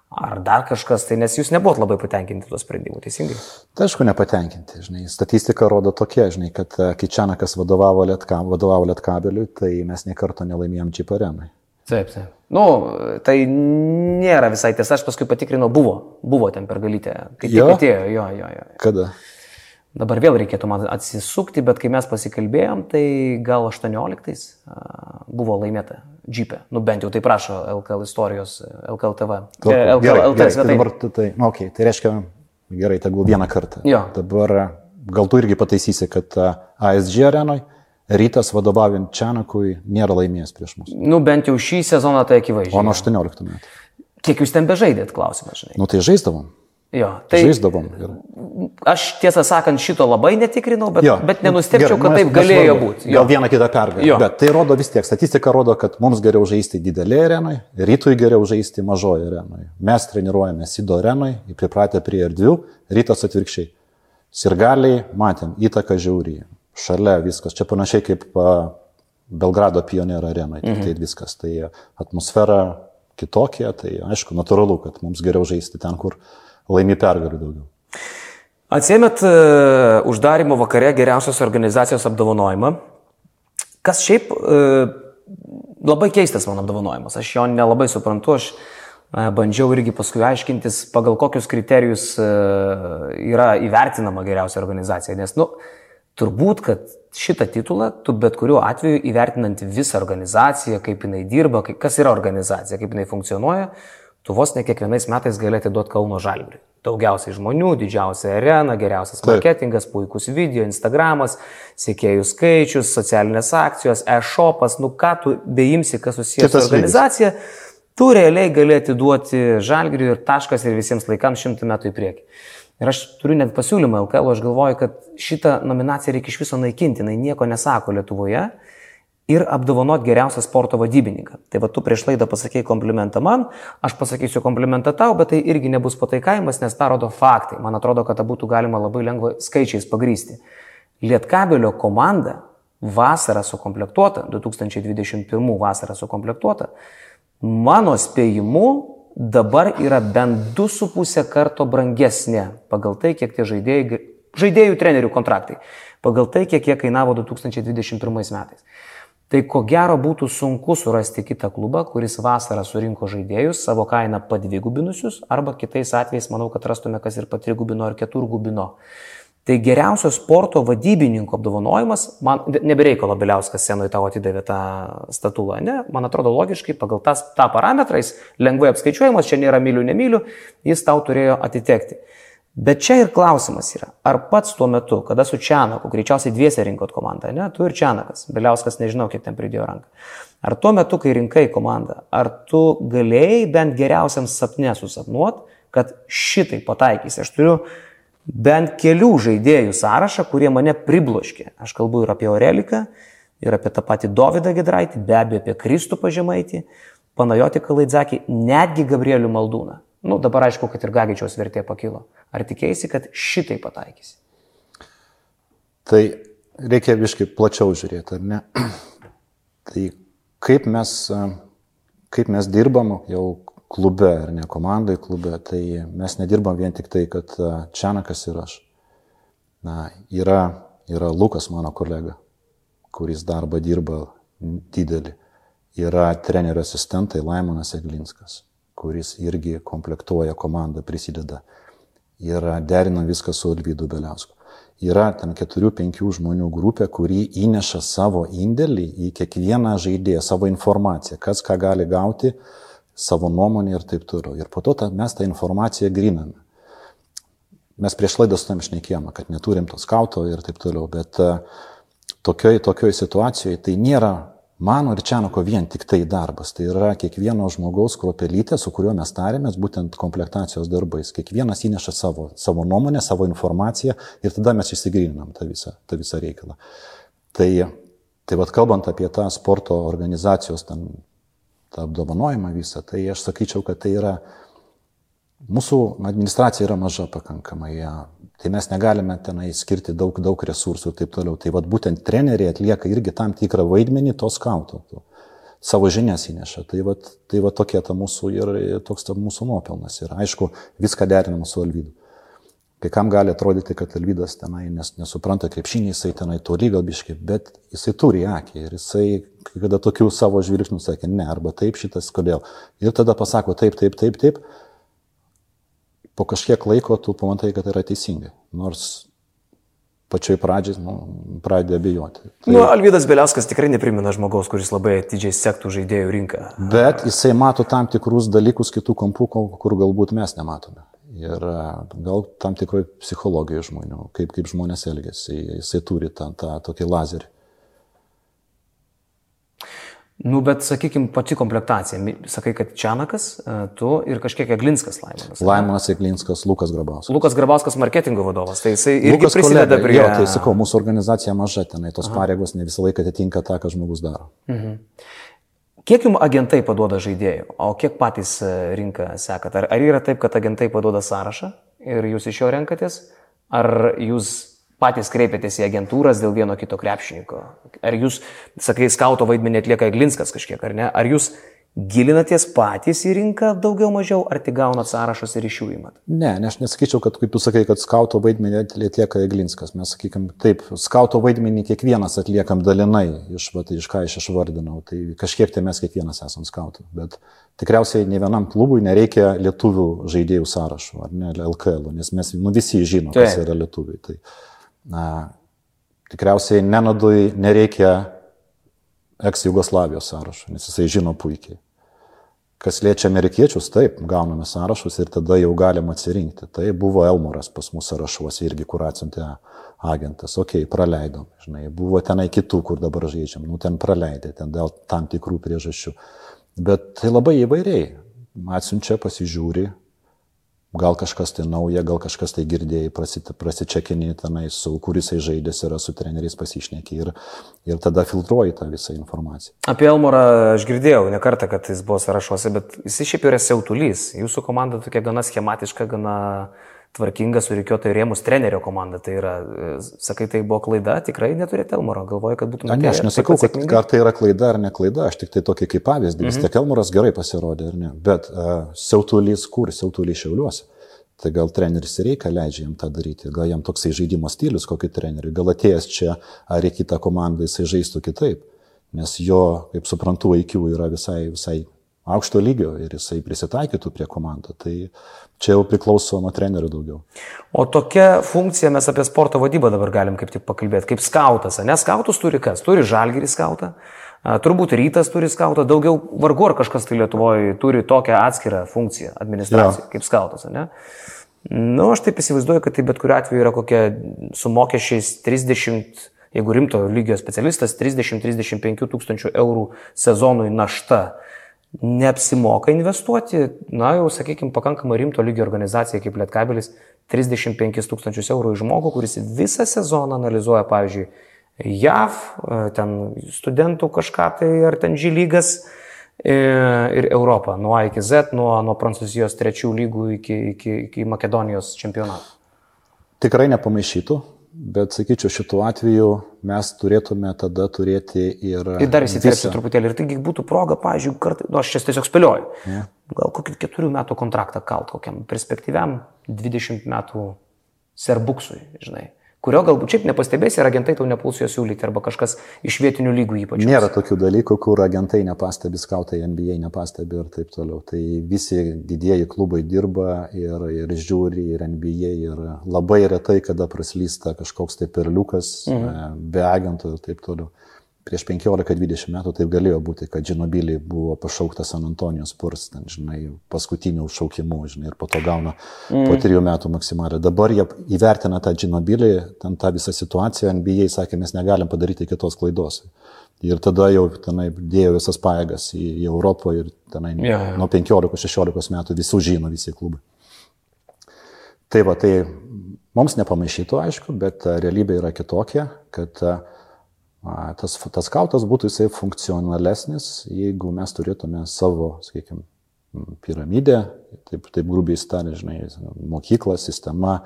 ar dar kažkas, tai nes jūs nebuvot labai patenkinti tuo sprendimu, teisingai? Tai aišku, nepatenkinti, žinai. Statistika rodo tokia, žinai, kad e, kai Čianakas vadovavo Lietkabeliui, Liet tai mes niekarto nelaimėjom Jeep arenai. Taip, taip. Nu, tai nėra visai tiesa, aš paskui patikrinau, buvo, buvo ten per galytę. Kaip tik atėjo, jo, jo, jo. Kada? Dabar vėl reikėtų man atsisukti, bet kai mes pasikalbėjom, tai gal 18 buvo laimėta džipė. Nu bent jau tai prašo LKL istorijos, LKL TV. LKL, gerai, LKL gerai, tai dabar, tai, nu, okay, tai reiškia, gerai, tegul vieną kartą. Jo. Dabar gal tu irgi pataisysi, kad ASG arenoje rytas vadovaujant Čianakui nėra laimėjęs prieš mus. Nu, bent jau šį sezoną tai akivaizdžiai. O nuo 18 metų. Kiek jūs ten bežaidėt, klausimas, žinai. Nu, tai žaisdavom. Jo, tai žaisdavom. Ir... Aš tiesą sakant šito labai netikrinau, bet, jo. bet nenustepčiau, kad taip galėjo būti. Gal vieną kitą pergalę. Bet tai rodo vis tiek, statistika rodo, kad mums geriau žaisti didelėje arenoje, rytui geriau žaisti mažoje arenoje. Mes treniruojame Sido arenoje, pripratę prie erdvių, rytas atvirkščiai. Sirgaliai, matėm, įtaka žiauriai šalia viskas. Čia panašiai kaip Belgrado pioniero arenoje, mhm. tai viskas. Tai atmosfera kitokia, tai aišku, natūralu, kad mums geriau žaisti ten, kur laimi pergalių daugiau. Atsėmėt uh, uždarimo vakare geriausios organizacijos apdovanojimą. Kas šiaip uh, labai keistas mano apdovanojimas. Aš jo nelabai suprantu, aš uh, bandžiau irgi paskui aiškintis, pagal kokius kriterijus yra įvertinama geriausia organizacija. Nes, nu, Turbūt, kad šitą titulą tu bet kuriuo atveju įvertinant visą organizaciją, kaip jinai dirba, kas yra organizacija, kaip jinai funkcionuoja, tu vos ne kiekvienais metais galėtum duoti Kauno Žalgiriui. Daugiausiai žmonių, didžiausia arena, geriausias Taip. marketingas, puikus video, Instagramas, sėkėjų skaičius, socialinės akcijos, e-shopas, nu ką tu beimsi, kas susijęs su organizacija. Lygis tu realiai gali atiduoti žalgiriui ir taškas ir visiems laikams šimtų metų į priekį. Ir aš turiu net pasiūlymą LKL, aš galvoju, kad šitą nominaciją reikia iš viso naikinti, jinai nieko nesako Lietuvoje ir apdovanot geriausią sporto vadybininką. Tai va tu prieš laidą pasakėjai komplimentą man, aš pasakysiu komplimentą tau, bet tai irgi nebus pataikavimas, nes tą rodo faktai. Man atrodo, kad tą būtų galima labai lengvai skaičiais pagrysti. Lietkabelio komanda vasarą sukomplektuota, 2021 vasarą sukomplektuota, mano spėjimu dabar yra bent 2,5 karto brangesnė pagal tai, kiek tie žaidėjai, žaidėjų trenerių kontraktai, pagal tai, kiek jie kainavo 2021 metais. Tai ko gero būtų sunku surasti kitą klubą, kuris vasarą surinko žaidėjus savo kainą padvigubinusius, arba kitais atvejais manau, kad rastume, kas ir patrigubino ar keturgubino. Tai geriausio sporto vadybininko apdovanojimas, man nebereikalo Biliauskas scenoje tau atidavė tą statulą, ne? Man atrodo logiškai, pagal tas, tą parametrą jis lengvai apskaičiuojamas, čia nėra mylių, nemylių, jis tau turėjo atitekti. Bet čia ir klausimas yra, ar pats tuo metu, kada su Čianaku, greičiausiai dviese rinkot komandą, ne, tu ir Čianakas, Biliauskas nežinau, kiek ten pridėjo ranką. Ar tuo metu, kai rinkai komandą, ar tu galėjai bent geriausiam sapne susapnuot, kad šitai pataikysi? Aš turiu bent kelių žaidėjų sąrašą, kurie mane pribloškė. Aš kalbu ir apie Oreliką, ir apie tą patį Dovydą Gedraitį, be abejo apie Kristų pažemaitį, Panajoti Kalaidzakį, netgi Gabrielių Maldūną. Nu, dabar aišku, kad ir Gagičiaus vertė pakilo. Ar tikėjai, kad šitai pataikysi? Tai reikia viškai plačiau žiūrėti, ar ne? tai kaip mes, kaip mes dirbam, jau klube ar ne komandai klube, tai mes nedirbam vien tik tai, kad Čianakas ir aš. Na, yra, yra Lukas mano kolega, kuris darbą dirba didelį. Yra trenerio asistentai Laimonas Eglinskas, kuris irgi komplektuoja komandą, prisideda. Yra derina viską su Alvydu Beliausku. Yra ten keturių, penkių žmonių grupė, kuri įneša savo indėlį į kiekvieną žaidėją, savo informaciją, kas ką gali gauti, uh, savo nuomonę ir taip toliau. Ir po to ta, mes tą informaciją griname. Mes prieš laidą su tam išnekėjome, kad neturim to skauto ir taip toliau, bet e, tokioj, tokioj situacijoje tai nėra mano ir Čianoko vien tik tai darbas. Tai yra kiekvieno žmogaus kropelytė, su kuriuo mes tarėmės, būtent komplektacijos darbais. Kiekvienas įneša savo, savo nuomonę, savo informaciją ir tada mes įsigryninam tą visą, tą visą reikalą. Tai, tai vad kalbant apie tą sporto organizacijos ten tą apdovanojimą visą, tai aš sakyčiau, kad tai yra, mūsų administracija yra maža pakankamai, ja, tai mes negalime tenai skirti daug, daug resursų ir taip toliau. Tai vad būtent treneriai atlieka irgi tam tikrą vaidmenį to skauto. Savo žinias įneša. Tai va tai va tokia ta mūsų ir toks ta mūsų nuopelnas. Ir aišku, viską derinam su Alvydu. Kai kam gali atrodyti, kad Alvydas tenai nes, nesupranta krepšinį, jisai tenai toli galbiškai, bet jisai turi akį ir jisai, kai kada tokių savo žvilgsnių sakė, ne, arba taip šitas, kodėl. Ir tada pasako taip, taip, taip, taip. Po kažkiek laiko tu pamatai, kad yra teisingai. Nors pačioj pradžiai nu, pradėjo abejoti. Tai... Nu, Alvydas Beliauskas tikrai neprimena žmogaus, kuris labai atidžiai sektų žaidėjų rinką. Bet jisai mato tam tikrus dalykus kitų kampų, kur galbūt mes nematome ir e, gal tam tikroj psichologijai žmonių, kaip, kaip žmonės elgesi, jisai turi tą, tą tokį lazerį. Nu, bet, sakykime, pati komplektacija. Sakai, kad Čianakas, e, tu ir kažkiek Eglinskas Laimonas. Laimonas Eglinskas, Lukas Grabauskas. Lukas Grabauskas marketingo vadovas, tai jisai irgi prisideda prie... Jo, tai sakau, mūsų organizacija maža tenai, tos Aha. pareigos ne visą laiką atitinka tą, ką žmogus daro. Mhm. Kiek jums agentai paduoda žaidėjų, o kiek patys e, rinką sekat? Ar, ar yra taip, kad agentai paduoda sąrašą ir jūs iš jo renkatės? Ar jūs patys kreipiatės į agentūras dėl vieno kito krepšininko? Ar jūs, sakai, skauto vaidmenį atlieka Glinskas kažkiek, ar ne? Ar jūs Gilinatės patys į rinką daugiau mažiau, ar tik gaunat sąrašus ir iš jų įmat? Ne, ne, aš nesakyčiau, kad kaip tu sakai, kad skauto vaidmenį atlieka Eglinskas. Mes sakykim, taip, skauto vaidmenį kiekvienas atliekam dalinai, iš, va, tai iš ką aš išvardinau. Tai kažkiek tai mes kiekvienas esam skautų. Bet tikriausiai ne vienam klubui nereikia lietuvių žaidėjų sąrašų, ar ne, LKL, nes mes nu, visi žinom, kas yra lietuviai. Tai, na, tikriausiai nenadui nereikia eks-Jugoslavijos sąrašą, nes jisai žino puikiai. Kas liečia amerikiečius, taip, gauname sąrašus ir tada jau galim atsirinkti. Tai buvo Elmoras pas mūsų sąrašuose irgi, kur atsiuntė agentas. Ok, praleidom, žinai, buvo tenai kitų, kur dabar žaidžiam, nu ten praleidė, ten dėl tam tikrų priežasčių. Bet tai labai įvairiai. Atsiunčia, pasižiūri, gal kažkas tai nauja, gal kažkas tai girdėjai, prasičekinį tenai, su kuris jisai žaidės yra, su treneriais pasišneki ir, ir tada filtruoji tą visą informaciją. Apie Elmorą aš girdėjau ne kartą, kad jis buvo sąrašuose, bet jis šiaip yra siautulys. Jūsų komanda tokia gana schematiška, gana tvarkinga, surikiuota į rėmus trenerio komanda. Tai yra, e, sakai, tai buvo klaida, tikrai neturėti Elmoro, galvoju, kad būtų... Ne, aš nesakau, kad ar tai yra klaida ar ne klaida, aš tik tai tokį kaip pavyzdį. Vis mhm. tiek Elmoras gerai pasirodė, ar ne? Bet uh, siautulys kur, siautulys šiauliuose. Tai gal treneris reikia leidžia jam tą daryti, gal jam toksai žaidimo stilius kokį trenerių, gal atėjęs čia ar į kitą komandą jisai žaistų kitaip, nes jo, kaip suprantu, IQ yra visai, visai aukšto lygio ir jisai prisitaikytų prie komandų. Tai čia jau priklauso nuo trenerių daugiau. O tokia funkcija mes apie sporto vadybą dabar galim kaip tik pakalbėti, kaip skautas. Ne skautus turi kas? Turi žalgerį skautą. Turbūt rytas turi skautą, daugiau vargu ar kažkas tai Lietuvoje turi tokią atskirą funkciją administraciją ja. kaip skautas, ne? Nu, aš taip įsivaizduoju, kad tai bet kuriu atveju yra kokia su mokesčiais 30, jeigu rimto lygio specialistas, 30-35 tūkstančių eurų sezonui našta neapsimoka investuoti, na jau, sakykime, pakankamai rimto lygio organizacija kaip Lietkabelis 35 tūkstančius eurų į žmogų, kuris visą sezoną analizuoja, pavyzdžiui, JAV, e, ten studentų kažką tai, ar ten žylygas e, ir Europą, nuo A iki Z, nuo, nuo Prancūzijos trečių lygų iki, iki, iki Makedonijos čempionato. Tikrai nepamaišytų, Bet sakyčiau, šituo atveju mes turėtume tada turėti ir... Ir dar įsiterpsiu truputėlį. Ir taigi būtų proga, pažiūrėjau, kartą, nu, aš čia tiesiog spėlioju. Ja. Gal kokį keturių metų kontraktą kalt kokiam perspektyviam 20 metų serbuksui, žinai kurio galbūt šiaip nepastebėsi ir agentai tau nepuls jo siūlyti arba kažkas iš vietinių lygų ypač. Nėra tokių dalykų, kur agentai nepastebi, skautai NBA nepastebi ir taip toliau. Tai visi didieji klubai dirba ir, ir žiūri, ir NBA, ir labai retai, kada praslysta kažkoks tai perliukas mhm. be agentų ir taip toliau prieš 15-20 metų taip galėjo būti, kad Džinobilį buvo pašauktas San Antonijos Spurs, ten, žinai, paskutinių šaukimų, žinai, ir po to gauna mm. po trijų metų maksimalią. Dabar jie įvertina tą Džinobilį, ten tą visą situaciją, NBA sakė, mes negalim padaryti kitos klaidos. Ir tada jau tenai dėjo visas pajėgas į, į Europą ir tenai yeah, yeah. nuo 15-16 metų visų žino visi klubai. Tai va, tai mums nepamaišytų, aišku, bet realybė yra kitokia, kad uh, Tas, tas skautas būtų jisai funkcionalesnis, jeigu mes turėtume savo, sakykime, piramidę, taip, taip grubiai stariai, žinai, mokykla, sistema,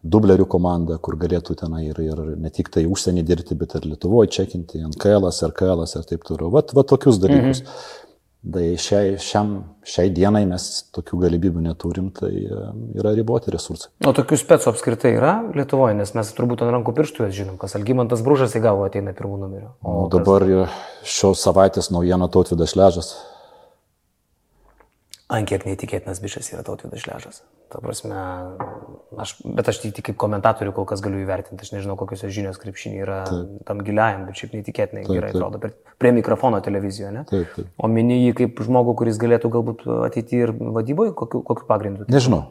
dublerių komanda, kur galėtų tenai ir, ir ne tik tai užsienį dirbti, bet ir Lietuvoje čekinti, NKL, RKL ir taip toliau. Vat, vat tokius dalykus. Mhm. Tai šiai, šiam, šiai dienai mes tokių galimybių neturim, tai e, yra riboti resursai. O tokių specų apskritai yra Lietuvoje, nes mes turbūt ant rankų pirštų jas žinom, kas Algymantas Brūžas į galvą ateina pirmų numerių. O, o dabar kas... šios savaitės naujiena Tautvidas Ležas Ant kiek neįtikėtinas bičias yra tautvydas šležas. Ta prasme, aš, bet aš tik kaip komentatorių kol kas galiu įvertinti, aš nežinau, kokios žinios krepšinį yra taip. tam giliajam, bet šiaip neįtikėtinai taip, gerai taip. atrodo prie, prie mikrofono televizijoje, ne? Taip, taip. O mini jį kaip žmogų, kuris galėtų galbūt ateiti ir vadyboje, kokiu, kokiu pagrindu? Nežinau.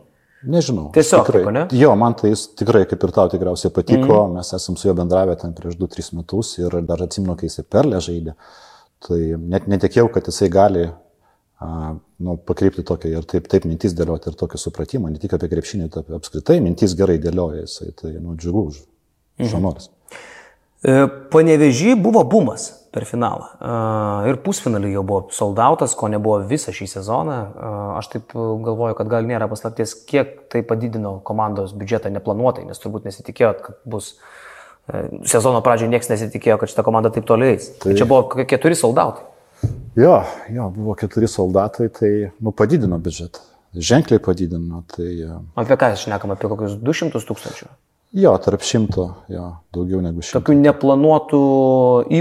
Nežinau. Tiesiog, tikrai, tipo, ne? Jo, man tai jis tikrai, kaip ir tau tikriausiai patiko, mm. mes esam su juo bendravę ten prieš 2-3 metus ir dar atsimenu, kai jisai perlė žaidė. Tai net netikėjau, kad jisai gali nu, pakreipti tokią ir taip, taip mintis dėlioti ir tokį supratimą, ne tik apie krepšinį, tai apskritai mintis gerai dėlioja jisai, tai nu, džiugu už žanoris. Mhm. Panevežį buvo bumas per finalą. Ir pusfinalį jau buvo soldautas, ko nebuvo visą šį sezoną. Aš taip galvoju, kad gal nėra paslapties, kiek tai padidino komandos biudžetą neplanuotai, nes turbūt nesitikėjot, kad bus sezono pradžioje niekas nesitikėjo, kad šita komanda taip toliai. Tai... Čia buvo keturi soldautai. Jo, jo, buvo keturi soldatai, tai nu, padidino biudžetą. Ženkliai padidino. Tai, apie ką šnekam, apie kokius 200 tūkstančių? Jo, tarp šimto, jo, daugiau negu šimto. Tokių neplanuotų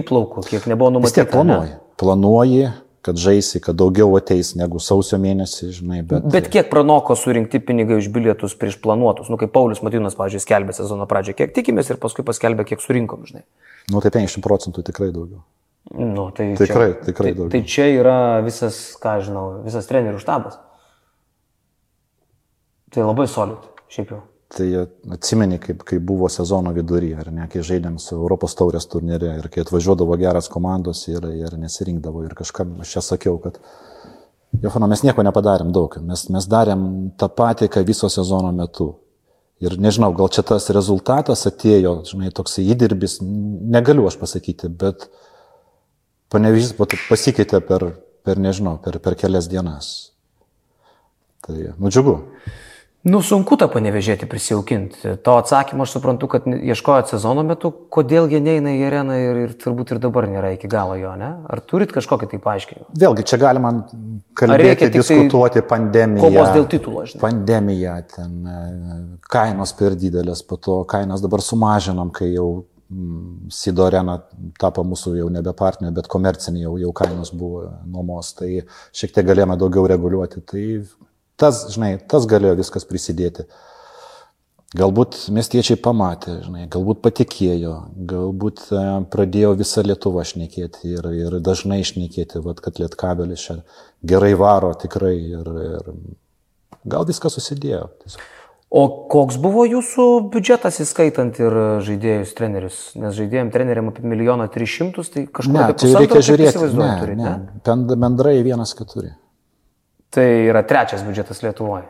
įplaukų, kiek nebuvo numatyta. Vis tiek planuoji. Ne? Planuoji, kad žaisi, kad daugiau ateis negu sausio mėnesį, žinai. Bet, bet kiek pranoko surinkti pinigai už bilietus prieš planuotus? Nu, kaip Paulius Matinas, pavyzdžiui, skelbė sezono pradžioje, kiek tikimės ir paskui paskelbė, kiek surinkom, žinai. Nu, tai 50 procentų tikrai daugiau. Nu, tai tikrai, čia, tikrai tai, daug. Tai čia yra visas, ką žinau, visas trenerių štabas. Tai labai solid, šiaip jau. Tai atsimeni, kaip, kaip buvo sezono vidury, ar ne, kai žaidėm su Europos taurės turnyrė ir kai atvažiuodavo geras komandos ir, ir nesirinkdavo ir kažkam aš čia sakiau, kad Jofano, mes nieko nepadarėm daug, mes, mes darėm tą patį, ką viso sezono metu. Ir nežinau, gal čia tas rezultatas atėjo, žinai, toks įdirbis, negaliu aš pasakyti, bet panevyžys pasikeitė per, per nežinau, per, per kelias dienas. Tai, nu džiugu. Nu, sunku tą panevežėti prisijaukinti. To atsakymo aš suprantu, kad ieškojot sezono metu, kodėl jie neina į areną ir, ir turbūt ir dabar nėra iki galo jo, ne? Ar turit kažkokį tai paaiškinimą? Vėlgi, čia galima kalbėti, diskutuoti tai pandemiją. Kovos dėl titulo, žinai. Pandemija, ten e, kainos per didelės, po to kainas dabar sumažinom, kai jau Sido arena tapo mūsų jau nebe partnerė, bet komercinė jau, jau kainos buvo nuomos, tai šiek tiek galėjome daugiau reguliuoti. Tai tas, žinai, tas galėjo viskas prisidėti. Galbūt miestiečiai pamatė, žinai, galbūt patikėjo, galbūt e, pradėjo visą Lietuvą šnekėti ir, ir dažnai šnekėti, vat, kad Lietkabelis čia gerai varo tikrai ir, ir gal viskas susidėjo. Tiesiog. O koks buvo jūsų biudžetas įskaitant ir žaidėjus trenerius? Nes žaidėjim treneriam apie milijoną tris šimtus, tai kažkur ne, tai reikia žiūrėti. Ne, turit, ne, ne. Bendrai vienas keturi. Tai yra trečias biudžetas Lietuvoje.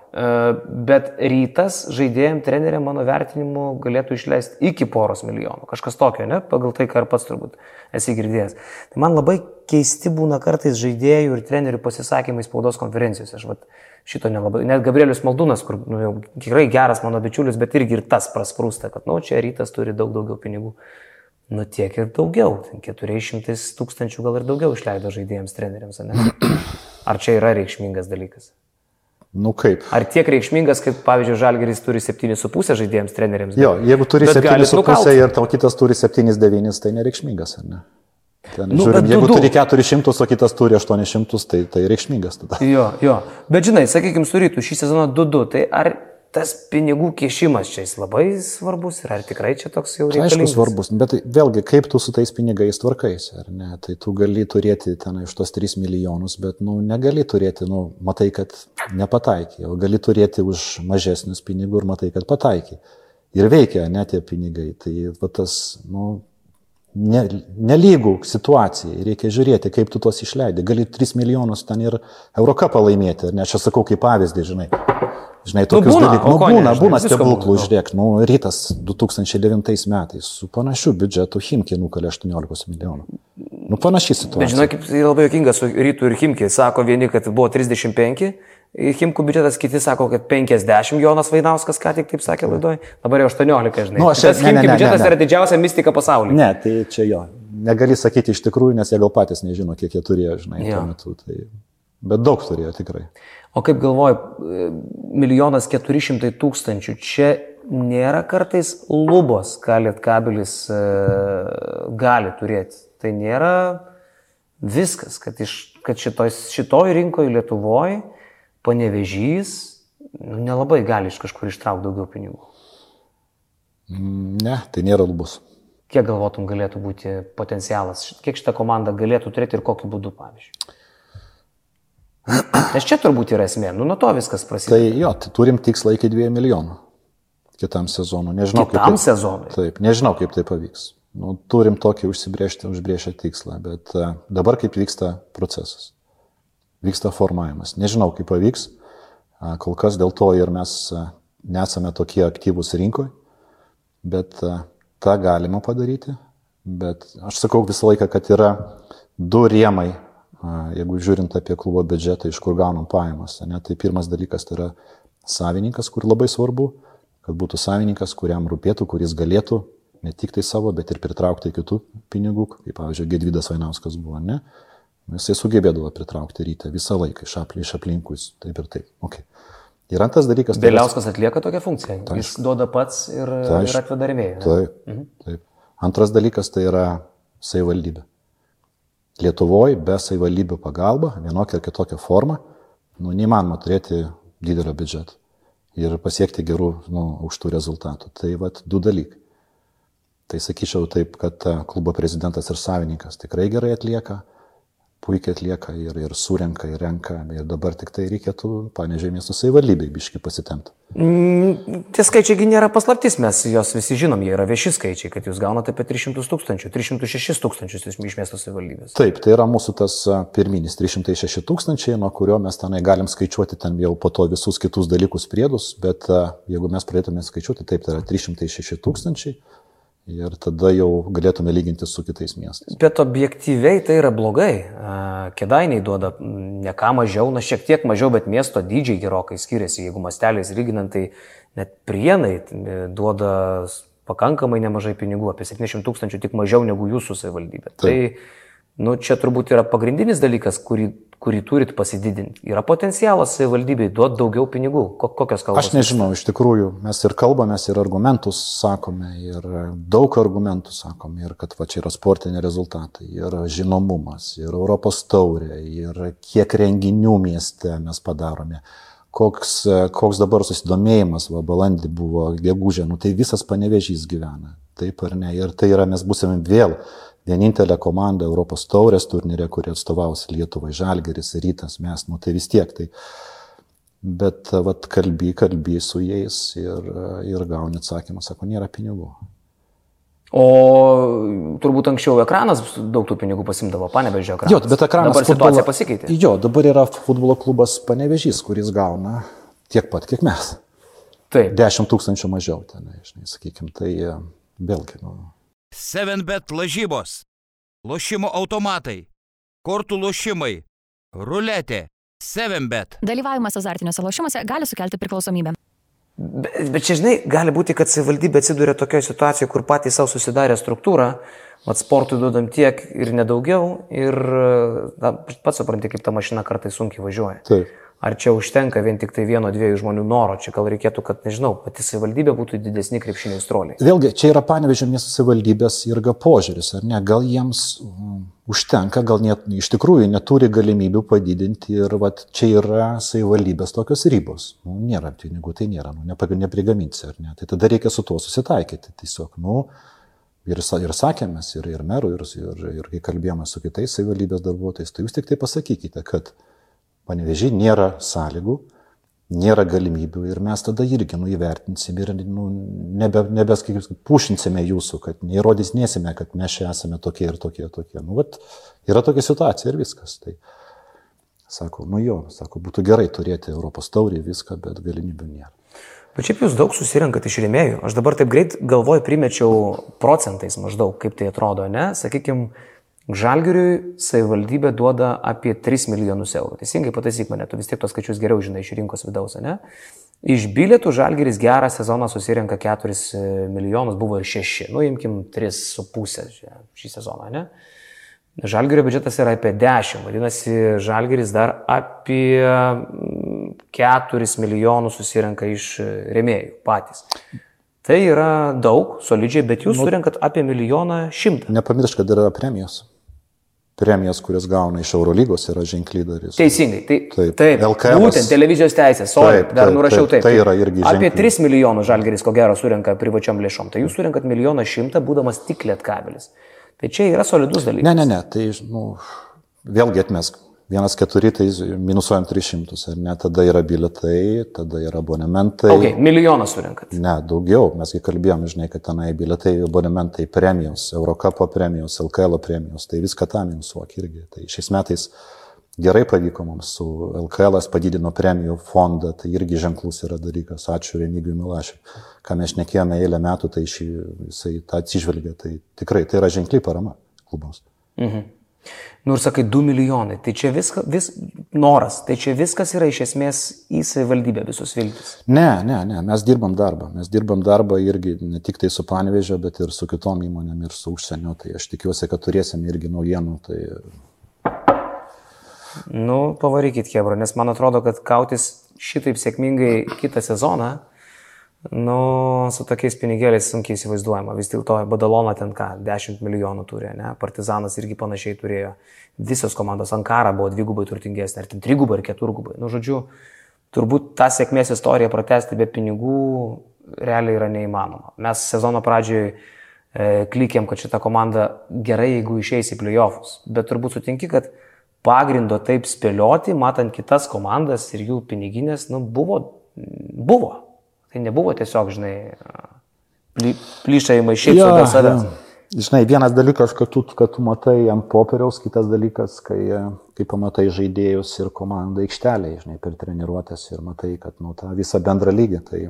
Bet rytas žaidėjim, treneriam, mano vertinimu, galėtų išleisti iki poros milijonų. Kažkas tokio, ne? Pagal tai, ką ir pats turbūt esi girdėjęs. Tai man labai keisti būna kartais žaidėjų ir trenerių pasisakymai spaudos konferencijose. Aš vat, šito nelabai. Net Gabrielius Maldūnas, kur nu, jau tikrai geras mano bičiulis, bet irgi ir tas prasprūsta, kad, nu, čia rytas turi daug daugiau pinigų. Nu, tiek ir daugiau. 400 tūkstančių gal ir daugiau išleido žaidėjams, treneriams, ne? Ar čia yra reikšmingas dalykas? Nu kaip? Ar tiek reikšmingas, kaip pavyzdžiui Žalgeris turi 7,5 žaidėjams, treneriams? Jo, jeigu turi 7,5 ir tau kitas turi 7,9, tai nereikšmingas, ar ne? Ten, nu, žiūrim, jeigu du, turi 400, o kitas turi 800, tai, tai reikšmingas tada. Jo, jo. Bet žinai, sakykime, surytų šį sezoną 2-2, tai ar tas pinigų kiešimas čia jis labai svarbus ir ar tikrai čia toks jau reikalingas? Aišku, svarbus, bet tai, vėlgi, kaip tu su tais pinigais tvarkais, ar ne? Tai tu gali turėti ten iš tos 3 milijonus, bet, nu, negali turėti, nu, matai, kad nepataikė, o gali turėti už mažesnius pinigų ir matai, kad pataikė. Ir veikia net tie pinigai. Tai va tas, nu, ne, nelygų situacijai, reikia žiūrėti, kaip tu tuos išleidai. Gali 3 milijonus ten ir Eurocapą laimėti, ne, aš sakau kaip pavyzdį, žinai. Žinai, nu, tokius nu, dalykus. Nu, būna, žinai, būna stebuklų, žiūrėk, nu, rytas 2009 metais su panašiu biudžetu Himkė nukalė 18 milijonų. Nu, panašiai situacija. Bet žinai, kaip tai labai jokinga su rytų ir Himkė. Sako vieni, kad buvo 35. Himkų biudžetas, kiti sako, kad 50, Jonas Vainauskas ką tik taip sakė laidoje, dabar jau 18, žinai. Nu, aš, tas Himkų biudžetas ne, ne. yra didžiausia mistika pasaulyje. Ne, tai čia jo, negali sakyti iš tikrųjų, nes jie gal patys nežino, kiek jie turėjo, žinai, jo. tuo metu. Tai... Bet daug turėjo tikrai. O kaip galvoju, milijonas keturi šimtai tūkstančių, čia nėra kartais lubos, ką lietkabelis e, gali turėti. Tai nėra viskas, kad, iš, kad šitoj, šitoj rinkoje Lietuvoje panevežys nu, nelabai gali iš kažkur ištraukti daugiau pinigų. Ne, tai nėra lubos. Kiek galvotum galėtų būti potencialas, kiek šitą komandą galėtų turėti ir kokiu būdu, pavyzdžiui? Nes čia turbūt yra esmė, nu nuo to viskas prasideda. Tai jo, tai turim tikslą iki 2 milijonų kitam sezonui. Nežinau, kitam kaip tai, sezonui. Taip, nežinau, kaip tai pavyks. Nu, turim tokį užsibriežti, užbriežę tikslą, bet uh, dabar kaip vyksta procesas. Vyksta formavimas. Nežinau, kaip pavyks. Kol kas dėl to ir mes nesame tokie aktyvūs rinkoje, bet tą galima padaryti. Bet aš sakau visą laiką, kad yra du rėmai Jeigu žiūrint apie klubo biudžetą, iš kur gaunam pajamas, ne, tai pirmas dalykas tai yra savininkas, kur labai svarbu, kad būtų savininkas, kuriam rūpėtų, kuris galėtų ne tik tai savo, bet ir pritraukti kitų pinigų, kaip pavyzdžiui, Gedvydas Vainauskas buvo, ne? Jisai sugebėdavo pritraukti rytą visą laiką iš, apli, iš aplinkui, taip ir taip. Okay. Ir antras dalykas. Vėliauskas tai atlieka tokią funkciją. Tai Jis duoda pats ir, tai ir atveda remėjai. Taip, mhm. taip. Antras dalykas tai yra savivaldybė. Lietuvoje be savivaldybių pagalba, vienokia ar kitokia forma, nu, neįmanoma turėti didelio biudžeto ir pasiekti gerų, nu, aukštų rezultatų. Tai vad du dalykai. Tai sakyčiau taip, kad klubo prezidentas ir savininkas tikrai gerai atlieka. Puikiai atlieka ir, ir surenka, ir renka. Ir dabar tik tai reikėtų, panežiai, miesto savivaldybei biški pasitemti. Mm, tie skaičiai nėra paslaptis, mes juos visi žinom, jie yra vieši skaičiai, kad jūs gaunate apie 300 tūkstančių, 306 tūkstančius iš miesto savivaldybės. Taip, tai yra mūsų tas pirminis 306 tūkstančiai, nuo kurio mes tenai galim skaičiuoti ten jau po to visus kitus dalykus priedus, bet jeigu mes pradėtume skaičiuoti, taip, tai yra 306 tūkstančiai ir tada jau galėtume lyginti su kitais miestais. Bet objektyviai tai yra blogai. Kedainiai duoda ne ką mažiau, na šiek tiek mažiau, bet miesto dydžiai gerokai skiriasi. Jeigu masteliais lyginant, tai net prienai duoda pakankamai nemažai pinigų, apie 700 tūkstančių, tik mažiau negu jūsų savivaldybė. Tai Nu, čia turbūt yra pagrindinis dalykas, kurį, kurį turit pasididinti. Yra potencialas savivaldybei duoti daugiau pinigų. Kokios kalbos? Aš nežinau, iš tikrųjų, mes ir kalbamės, ir argumentus sakome, ir daug argumentų sakome, ir kad va čia yra sportiniai rezultatai, ir žinomumas, ir Europos taurė, ir kiek renginių mieste mes padarome. Koks, koks dabar susidomėjimas, va, balandį buvo gegužė, nu tai visas panevežys gyvena. Taip ar ne? Ir tai yra, mes būsime vėl vienintelė komanda Europos taurės turnyrė, kuri atstovaus Lietuvai, Žalgeris, Rytas, mes, nu tai vis tiek. Tai, bet vat, kalby, kalby su jais ir, ir gauni atsakymą, sako, nėra pinigų. O turbūt anksčiau ekranas daug tų pinigų pasimdavo, panevežė ekranas. Jo, bet ekranas. Dabar futbolo... situacija pasikeitė. Jo, dabar yra futbolo klubas panevežys, kuris gauna tiek pat, kiek mes. Taip. 10 tūkstančių mažiau ten, žinai, sakykime, tai vėlgi, nu, 7bet lažybos, lošimo automatai, kortų lošimai, ruletė, 7bet. Dalyvavimas azartiniuose lošimuose gali sukelti priklausomybę. Bet, bet čia, žinai, gali būti, kad savivaldybė atsiduria tokioje situacijoje, kur patys savo susidarė struktūrą, mat sportui duodam tiek ir nedaugiau, ir na, pats supranti, kaip ta mašina kartais sunkiai važiuoja. Taip. Ar čia užtenka vien tik tai vieno, dviejų žmonių noro, čia gal reikėtų, kad, nežinau, pati savivaldybė būtų didesni krepšiniai stroliai. Vėlgi, čia yra panevežė miesto savivaldybės irga požiūris, ar ne? Gal jiems um, užtenka, gal net iš tikrųjų neturi galimybių padidinti ir vat, čia yra savivaldybės tokios ribos. Nu, nėra pinigų, tai nėra, nu, neprigaminsi, ar ne? Tai tada reikia su tuo susitaikyti. Tiesiog, nu, ir, ir sakėmės, ir, ir merų, ir, ir, ir kai kalbėjome su kitais savivaldybės darbuotojais, tai jūs tik tai pasakykite, kad panevežiai nėra sąlygų, nėra galimybių ir mes tada irgi nu, įvertinsim ir nu, nebe, nebeskaitysim, pušinsime jūsų, kad neįrodysnėsime, kad mes čia esame tokie ir tokie ir tokie. Nu, vat, yra tokia situacija ir viskas. Tai, sako, nu jo, sako, būtų gerai turėti Europos taurį viską, bet galimybių nėra. Bet šiaip jūs daug susirinkat iš rėmėjų. Aš dabar taip greit galvoju, primečiau procentais maždaug, kaip tai atrodo, ne? Sakykime, Žalgiriui savivaldybė duoda apie 3 milijonus eurų. Teisingai pataisyk mane, tu vis tiek tos skaičius geriau žinai iš rinkos vidaus, ne? Iš bilietų Žalgiris gerą sezoną susirenka 4 e, milijonus, buvo ir 6, nu imkim 3,5 šį sezoną, ne? Žalgirio biudžetas yra apie 10, vadinasi, Žalgiris dar apie 4 mm, milijonus susirenka iš e, remėjų patys. Tai yra daug, solidžiai, bet jūs nu, surinkat apie milijoną šimtą. Nepamiršk, kad yra premijos premijas, kurias gauna iš Eurolygos, yra ženkliai darys. Teisingai, tai, taip, taip LKL. Būtent televizijos teisės, o dar nurašiau taip. Tai yra irgi ženkliai. Apie 3 milijonus žalgeris ko gero surinka privačiom lėšom, tai jūs surinkat milijoną šimtą, būdamas tik lietkabelis. Tai čia yra solidus dalykas. Ne, ne, ne, tai nu, vėlgi atmesk Vienas keturi, tai minusuojam 300, ar ne? Tada yra biletai, tada yra abonementai. Ok, milijoną surinkat. Ne, daugiau, mesgi kalbėjom, žinai, kad tenai biletai, abonementai, premijos, Eurocapo premijos, LKL premijos, tai viską tą minusuok irgi. Tai šiais metais gerai pavyko mums su LKL padidino premijų fondą, tai irgi ženklus yra dalykas. Ačiū Remigijui Milašiui. Ką mes nekėjome eilę metų, tai šį, jisai tą atsižvelgia. Tai tikrai tai yra ženkliai parama klubams. Mhm. Nu ir sakai, 2 milijonai. Tai čia viskas, vis, noras, tai čia viskas yra iš esmės į savivaldybę visus viltis. Ne, ne, ne, mes dirbam darbą. Mes dirbam darbą irgi ne tik tai su Panevežė, bet ir su kitom įmonėm ir su užsienio. Tai aš tikiuosi, kad turėsim irgi naujienų. Tai... Nu, pavarykit, Hebra, nes man atrodo, kad kautis šitaip sėkmingai kitą sezoną Nu, su tokiais pinigėliais sunkiai įsivaizduojama. Vis dėlto Badalona ten ką, 10 milijonų turi, ne? Partizanas irgi panašiai turėjo. Visos komandos Ankara buvo dvigubai turtingesnė, ar ten trigubai, ar keturgubai. Nu, žodžiu, turbūt tą sėkmės istoriją pratesti be pinigų realiai yra neįmanoma. Mes sezono pradžioje klikėm, kad šita komanda gerai, jeigu išeis į playoffus. Bet turbūt sutinki, kad pagrindo taip spėlioti, matant kitas komandas ir jų piniginės, nu, buvo, buvo. Tai nebuvo tiesiog, žinai, ply, plyšai maišyti Jo, dėl savęs. jo. Žinai, vienas dalykas, kad tu, kad tu matai ant popieriaus, kitas dalykas, kai, kai pamatai žaidėjus ir komandą aikštelėje, žinai, per treniruotės ir matai, kad nu, tą visą bendrą lygį. Tai,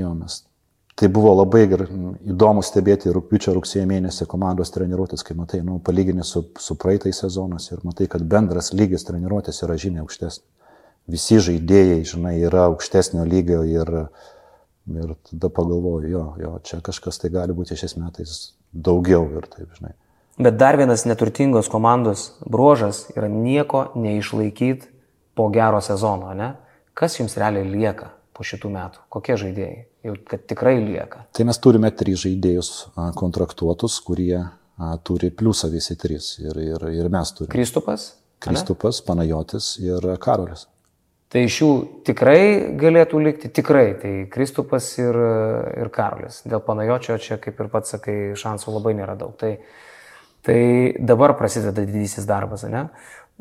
jo, mes, tai buvo labai ger, įdomu stebėti rūpiučio rugsėjo mėnesį komandos treniruotės, kai matai, nu, palyginti su, su praeitais sezonas ir matai, kad bendras lygis treniruotės yra žymiai aukštesnis. Visi žaidėjai, žinai, yra aukštesnio lygio ir, ir tada pagalvoju, jo, jo, čia kažkas tai gali būti šiais metais daugiau ir taip, žinai. Bet dar vienas neturtingos komandos bruožas yra nieko neišlaikyti po gero sezono, ne? Kas jums realiai lieka po šitų metų? Kokie žaidėjai? Jau kad tikrai lieka. Tai mes turime tris žaidėjus kontraktuotus, kurie a, turi pliusą visi trys. Ir, ir, ir mes turime. Kristupas? Kristupas, Panajotis ir Karolis. Tai iš jų tikrai galėtų likti, tikrai. Tai Kristupas ir, ir Karolis. Dėl panajočio čia, kaip ir pats sakai, šansų labai nėra daug. Tai, tai dabar prasideda didysis darbas, ne?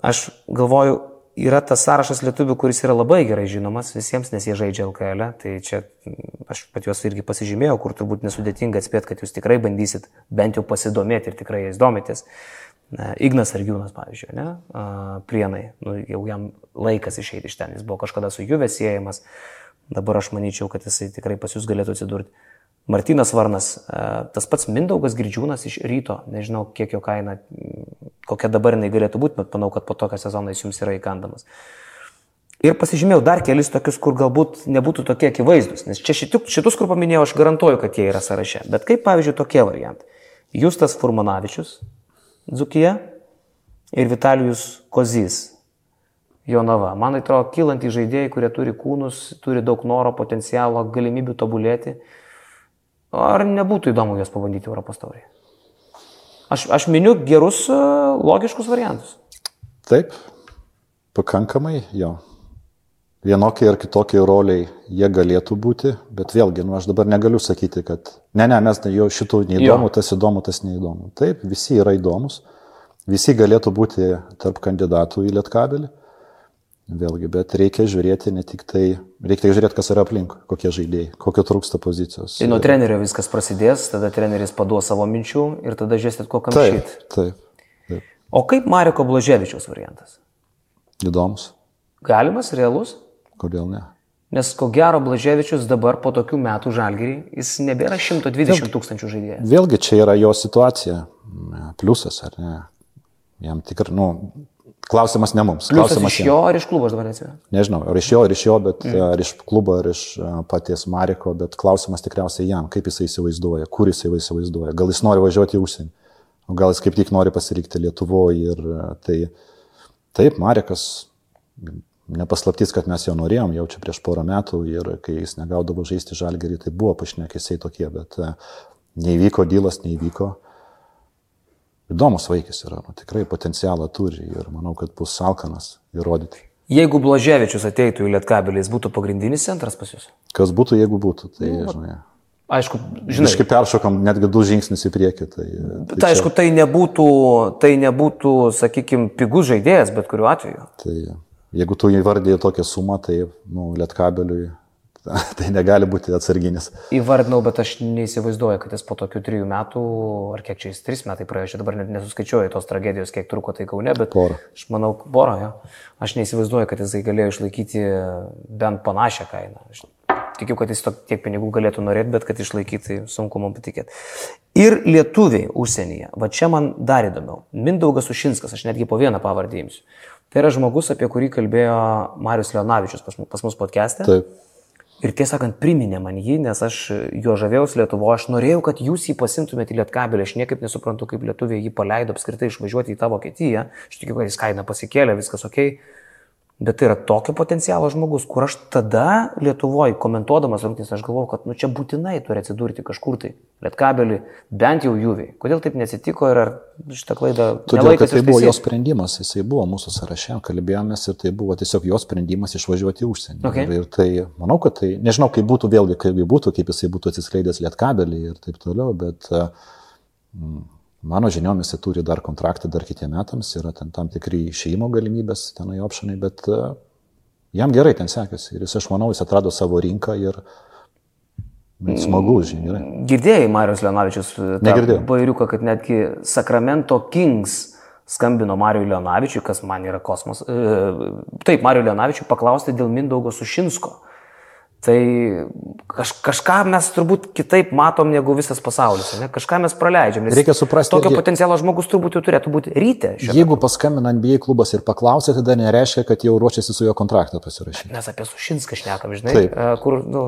Aš galvoju, yra tas sąrašas lietuvių, kuris yra labai gerai žinomas visiems, nes jie žaidžia LKL. -ę. Tai čia mm, aš pat juos irgi pasižymėjau, kur turbūt nesudėtinga atspėti, kad jūs tikrai bandysit bent jau pasidomėti ir tikrai jais domitės. Na, Ignas Argiūnas, pavyzdžiui, ne? Prienai, nu, jau jam laikas išeiti iš ten, jis buvo kažkada su Juve siejamas, dabar aš manyčiau, kad jisai tikrai pas jūs galėtų atsidurti. Martinas Varnas, tas pats Mindaugas Girdžiūnas iš ryto, nežinau, kiek jo kaina, kokia dabar jinai galėtų būti, bet manau, kad po tokio sezono jis jums yra įkandamas. Ir pasižymėjau dar kelis tokius, kur galbūt nebūtų tokie akivaizdus, nes čia šitus, šitus kur paminėjau, aš garantuoju, kad jie yra sąraše. Bet kaip, pavyzdžiui, tokie variantai. Justas Furmanavičius, Dzukija ir Vitalijus Kozys, Jonava. Man atrodo, kylantys žaidėjai, kurie turi kūnus, turi daug noro, potencialo, galimybių tobulėti. Ar nebūtų įdomu juos pabandyti Europos taurėje? Aš, aš miniu gerus, logiškus variantus. Taip, pakankamai jo. Vienokie ir kitokie roliai jie galėtų būti, bet vėlgi, nu, aš dabar negaliu sakyti, kad ne, ne, mes jau šitų neįdomu, Jo. tas įdomu, tas neįdomu. Taip, visi yra įdomus, visi galėtų būti tarp kandidatų į lietkabelį. Vėlgi, bet reikia žiūrėti ne tik tai, reikia žiūrėti, kas yra aplink, kokie žaidėjai, kokio trūksta pozicijos. Tai nuo trenerio viskas prasidės, tada treneris paduos savo minčių ir tada žiūrėsit, kokiam šit. taip, taip. O kaip Mariko Blaževičiaus variantas? Įdomus, Galimas, realus? Kodėl ne? Nes ko gero Blaževičius dabar po tokių metų žalgerį, jis nebėra 120 tūkstančių žaidėjų. Vėlgi čia yra jo situacija, pliusas ar ne. Jam tikrai, nu, klausimas ne mums. Pliusas Klausimas iš jam. jo ar iš klubo aš dabar neatsimenu. Nežinau, ar iš jo, ar iš jo, bet mm. ar iš klubo, ar iš a, paties Mariko, bet klausimas tikriausiai jam, kaip jisai įsivaizduoja, kur jisai įsivaizduoja. Gal jis nori važiuoti į užsienį, o gal jis kaip tik nori pasilikti Lietuvoje ir a, tai taip, Marikas, nepaslaptys, kad mes jo norėjom jau čia prieš porą metų ir kai jis negaudavo žaisti žalgerį, tai buvo pašnekėsiai tokie, bet a, neįvyko dylas, neįvyko. Įdomus vaikis yra, nu, tikrai potencialą turi ir manau, kad bus salkanas įrodyti. Jeigu Blaževičius ateitų į Lietkabelį, jis būtų pagrindinis centras pas jūs. Kas būtų, jeigu būtų, tai, žinai, Aišku, žinai, Žinai, peršokam netgi du žingsnius į priekį. Tai, bet aišku, tai nebūtų, tai nebūtų, sakykime, pigus žaidėjas, bet kuriuo atveju. Tai jeigu tu įvardėjai tokią sumą, tai nu, lietkabeliui tai negali būti atsarginis. Įvardinau, bet aš neįsivaizduoju, kad jis po tokių trijų metų, ar kiek čia jis, trys metai praėjo, aš dabar net nesuskaičiuoju tos tragedijos, kiek truko tai kaune, bet Porą. aš manau, porą, jo. Aš neįsivaizduoju, kad jisai galėjo išlaikyti bent panašią kainą. Aš tikiu, kad jis tiek pinigų galėtų norėti, bet kad išlaikyti, tai sunku man patikėti. Ir lietuviai užsienyje, va čia man dar įdomiau. Mindaugas Ušinskas, aš netgi po vieną pavardį imsiu. Tai yra žmogus, apie kurį kalbėjo Marius Leonavičius pas, pas mus podcast'e. Taip. Ir tiesą sakant, priminė man jį, nes aš jo žavėjausi Lietuvo, aš norėjau, kad jūs jį pasimtumėte į Lietkabelį, aš niekaip nesuprantu, kaip Lietuvė jį paleido apskritai išvažiuoti į tą Vokietiją, aš tikiu, kad jis kaina pasikėlė, viskas ok, bet tai yra tokio potencialo žmogus, kur aš tada Lietuvoje komentuodamas rungtynės, aš galvojau, kad nu čia būtinai turi atsidurti kažkur tai, Lietkabelį, bent jau juviai. Kodėl taip neatsitiko ir ar šitą klaidą... Todėl, kad tai buvo jo sprendimas, jisai buvo mūsų sąraše, kalbėjomės ir tai buvo tiesiog jo sprendimas išvažiuoti į užsienį. Okay. Ir, ir tai, manau, kad tai, nežinau, kaip būtų vėlgi, kaip būtų, kaip jisai būtų atsiskleidęs lietkabelį ir taip toliau, bet mm, Mano žiniomis jis turi dar kontraktą dar kitiem metams, yra ten tam tikri išėjimo galimybės, tenai opšanai, bet uh, jam gerai ten sekėsi. Ir jis, aš manau, jis atrado savo rinką ir mm, smagu, žinai. Girdėjai Marijos Leonavičius Negirdėjau. bairiuką, kad netgi Sacramento Kings skambino Marijui Leonavičiui, kas man yra kosmos. E, taip, Marijui Leonavičiui paklausti dėl Mindaugo Sušinsko. Tai kaž, kažką mes turbūt kitaip matom negu visas pasaulis, ne? kažką mes praleidžiam. Reikia suprasti Tokio irgi- potencialo žmogus turbūt jau turėtų būti ryte. Jeigu paskambina NBA klubas ir paklausė, tada nereiškia, kad jau ruošiasi su juo kontraktą pasirašyti. Mes apie Sušinską šnekam, žinai, Taip. kur, nu,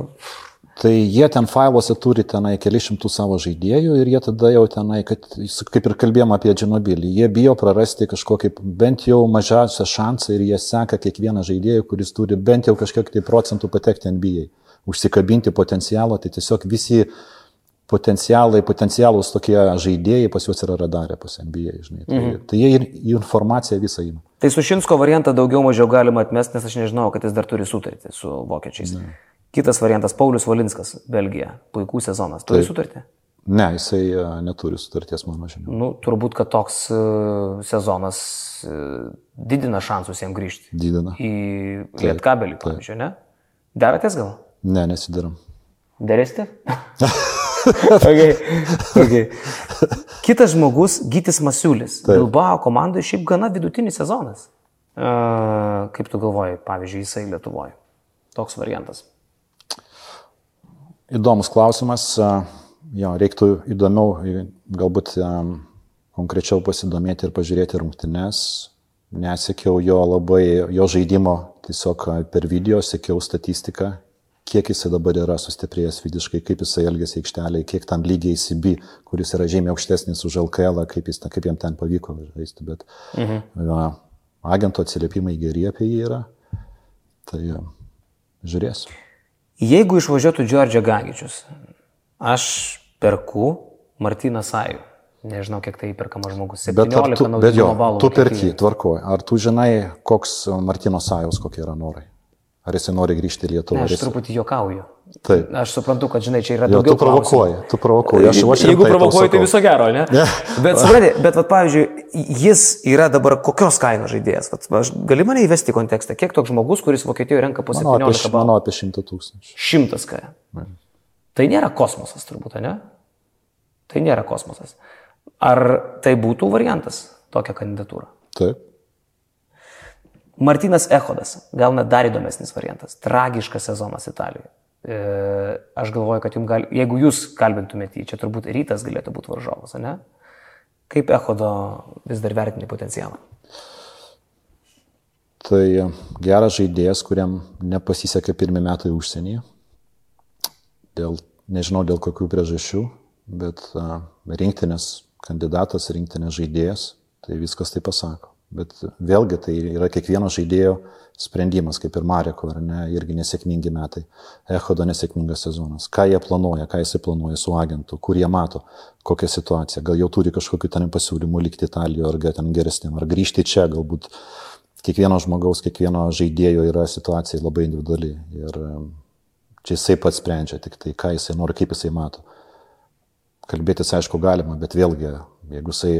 Tai jie ten failuose turi tenai keli šimtų savo žaidėjų ir jie tada jau tenai, kad, kaip ir kalbėjom apie Džinobilį, jie bijo prarasti kažkokį bent jau mažiausią šansą ir jie seka kiekvieną žaidėją, kuris turi bent jau kažkiek tai procentų patekti NBA. Užsikabinti potencialą, tai tiesiog visi potencialai, potencialūs tokie žaidėjai pas juos yra radarė pas NBA, žinai. Tai, mhm. tai jie ir informaciją visą įima. Tai Sušinsko variantą daugiau mažiau galima atmesti, nes aš nežinau, kad jis dar turi sutartį su vokiečiais. Ne. Kitas variantas - Paulius Valinskas, Belgija. Puikų sezonas. Turi Taip. sutartį? Ne, jisai e, neturi sutarties, mano žinia. Nu, turbūt, kad toks e, sezonas e, didina šansus jam grįžti. Didina. Į Lietkabelį, pavyzdžiui, ne? Deratės gal? Ne, nesidaram. Derėsite? okay. Okay. Kitas žmogus, Gytis Masiulis. Bilbao komandoje šiaip gana vidutinis sezonas. Uh, kaip tu galvoji, pavyzdžiui, jisai Lietuvoje? Toks variantas. Įdomus klausimas. Jo, reiktų įdomiau, galbūt konkrečiau pasidomėti ir pažiūrėti rungtynes. Nesekiau jo labai, jo žaidimo tiesiog per video, sekiau statistiką, kiek jisai dabar yra sustiprėjęs fiziškai, kaip jisai elgėsi aikštelėje, kiek tam lygiai įsibi, kuris yra žymiai aukštesnis už LKL, kaip, jis, kaip jam ten pavyko žaisti. Bet mhm. jo, agento atsiliepimai geri apie jį yra. Tai žiūrėsiu. Jeigu išvažiuotų Džordžia Gagičius, aš perku Martyną Sajų. Nežinau, kiek tai įperkama žmogus. 17 Bet, tu, bet jo, balų. tu perki, tvarkoji. Ar tu žinai, koks Martino Sajus, kokie yra norai? Ar jisai nori grįžti į Lietuvą? Ne, aš jis- truputį juokauju. Taip. Aš suprantu, kad, žinai, čia yra Jo, daugiau tu provokuoji, klausimų. tu provokuoji. Aš, aš Jeigu provokuoji, tai viso gero, ne? Ne. Bet, supranti, bet, vat, pavyzdžiui, jis yra dabar kokios kainos žaidėjas? Vat, aš, gali mane įvesti į kontekstą, kiek toks žmogus, kuris Vokietijoje renka po Manau, apie, 17 š- balų? manau, apie 100 tūkstančių. Šimtas ką. Tai nėra kosmosas turbūt, ne? Tai nėra kosmosas. Ar tai būtų variantas, tokia kandidatūra? Taip. Martinas Ehodas, gal net dar įdomesnis variantas. Tragiškas sezonas Italijoje. E, aš galvoju, kad jums gali, jeigu jūs kalbintumėte jį, čia turbūt rytas galėtų būti varžovas, ne? Kaip Ehodo vis dar vertini potencialą? Tai geras žaidėjas, kuriam nepasisekė pirmie metai užsienyje. Dėl, nežinau dėl kokių priežasčių, bet a, rinktinės kandidatas, rinktinės žaidėjas, tai viskas tai pasako. Bet vėlgi tai yra kiekvieno žaidėjo sprendimas, kaip ir Mareko, ar ne, irgi nesėkmingi metai. Echodo nesėkmingas sezonas. Ką jie planuoja, ką jisai planuoja su agentu, kur jie mato, kokią situaciją. Gal jau turi kažkokiu ten pasiūlymu likti Italijoje, ar ten geresniam, ar grįžti čia, galbūt kiekvieno žmogaus, kiekvieno žaidėjo yra situacija labai individuali. Ir čia jisai pats sprendžia tik tai, ką jisai nori, kaip jisai mato. Kalbėtis, aišku, galima, bet vėlgi, jeigu jisai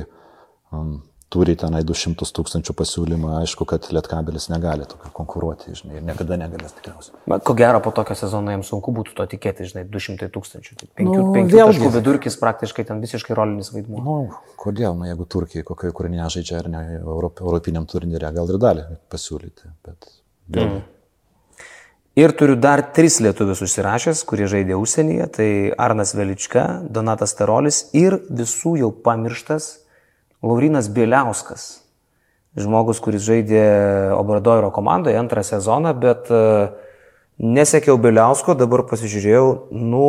um, turi tenai 200 tūkstančių pasiūlymą, aišku, kad Lietkabelis negali tokio konkuruoti, žinai, ir niekada negalės tikriausiai. Bet ko gero po tokio sezono jiems sunku būtų to tikėti, žinai, 200 tūkstančių. Tai penkių, Nu, penkių vėlgi. taškų vidurkis praktiškai ten visiškai rolinis vaidmuo. Na, nu, kodėl, na, jeigu Turkija kokioje kur nežaidžia ar ne Europ, Europiniam turnyre, gal ir dalį pasiūlyti, bet vėlgi. Mm. Ir turiu dar tris lietuvius užsirašęs, kurie žaidė užsienyje. Tai Arnas Velička, Donatas Tarolis ir visų jau pamirštas Laurinas Bieliauskas. Žmogus, kuris žaidė Obradoiro komandoje antrą sezoną, bet e, nesekiau Bieliausko, dabar pasižiūrėjau, nu,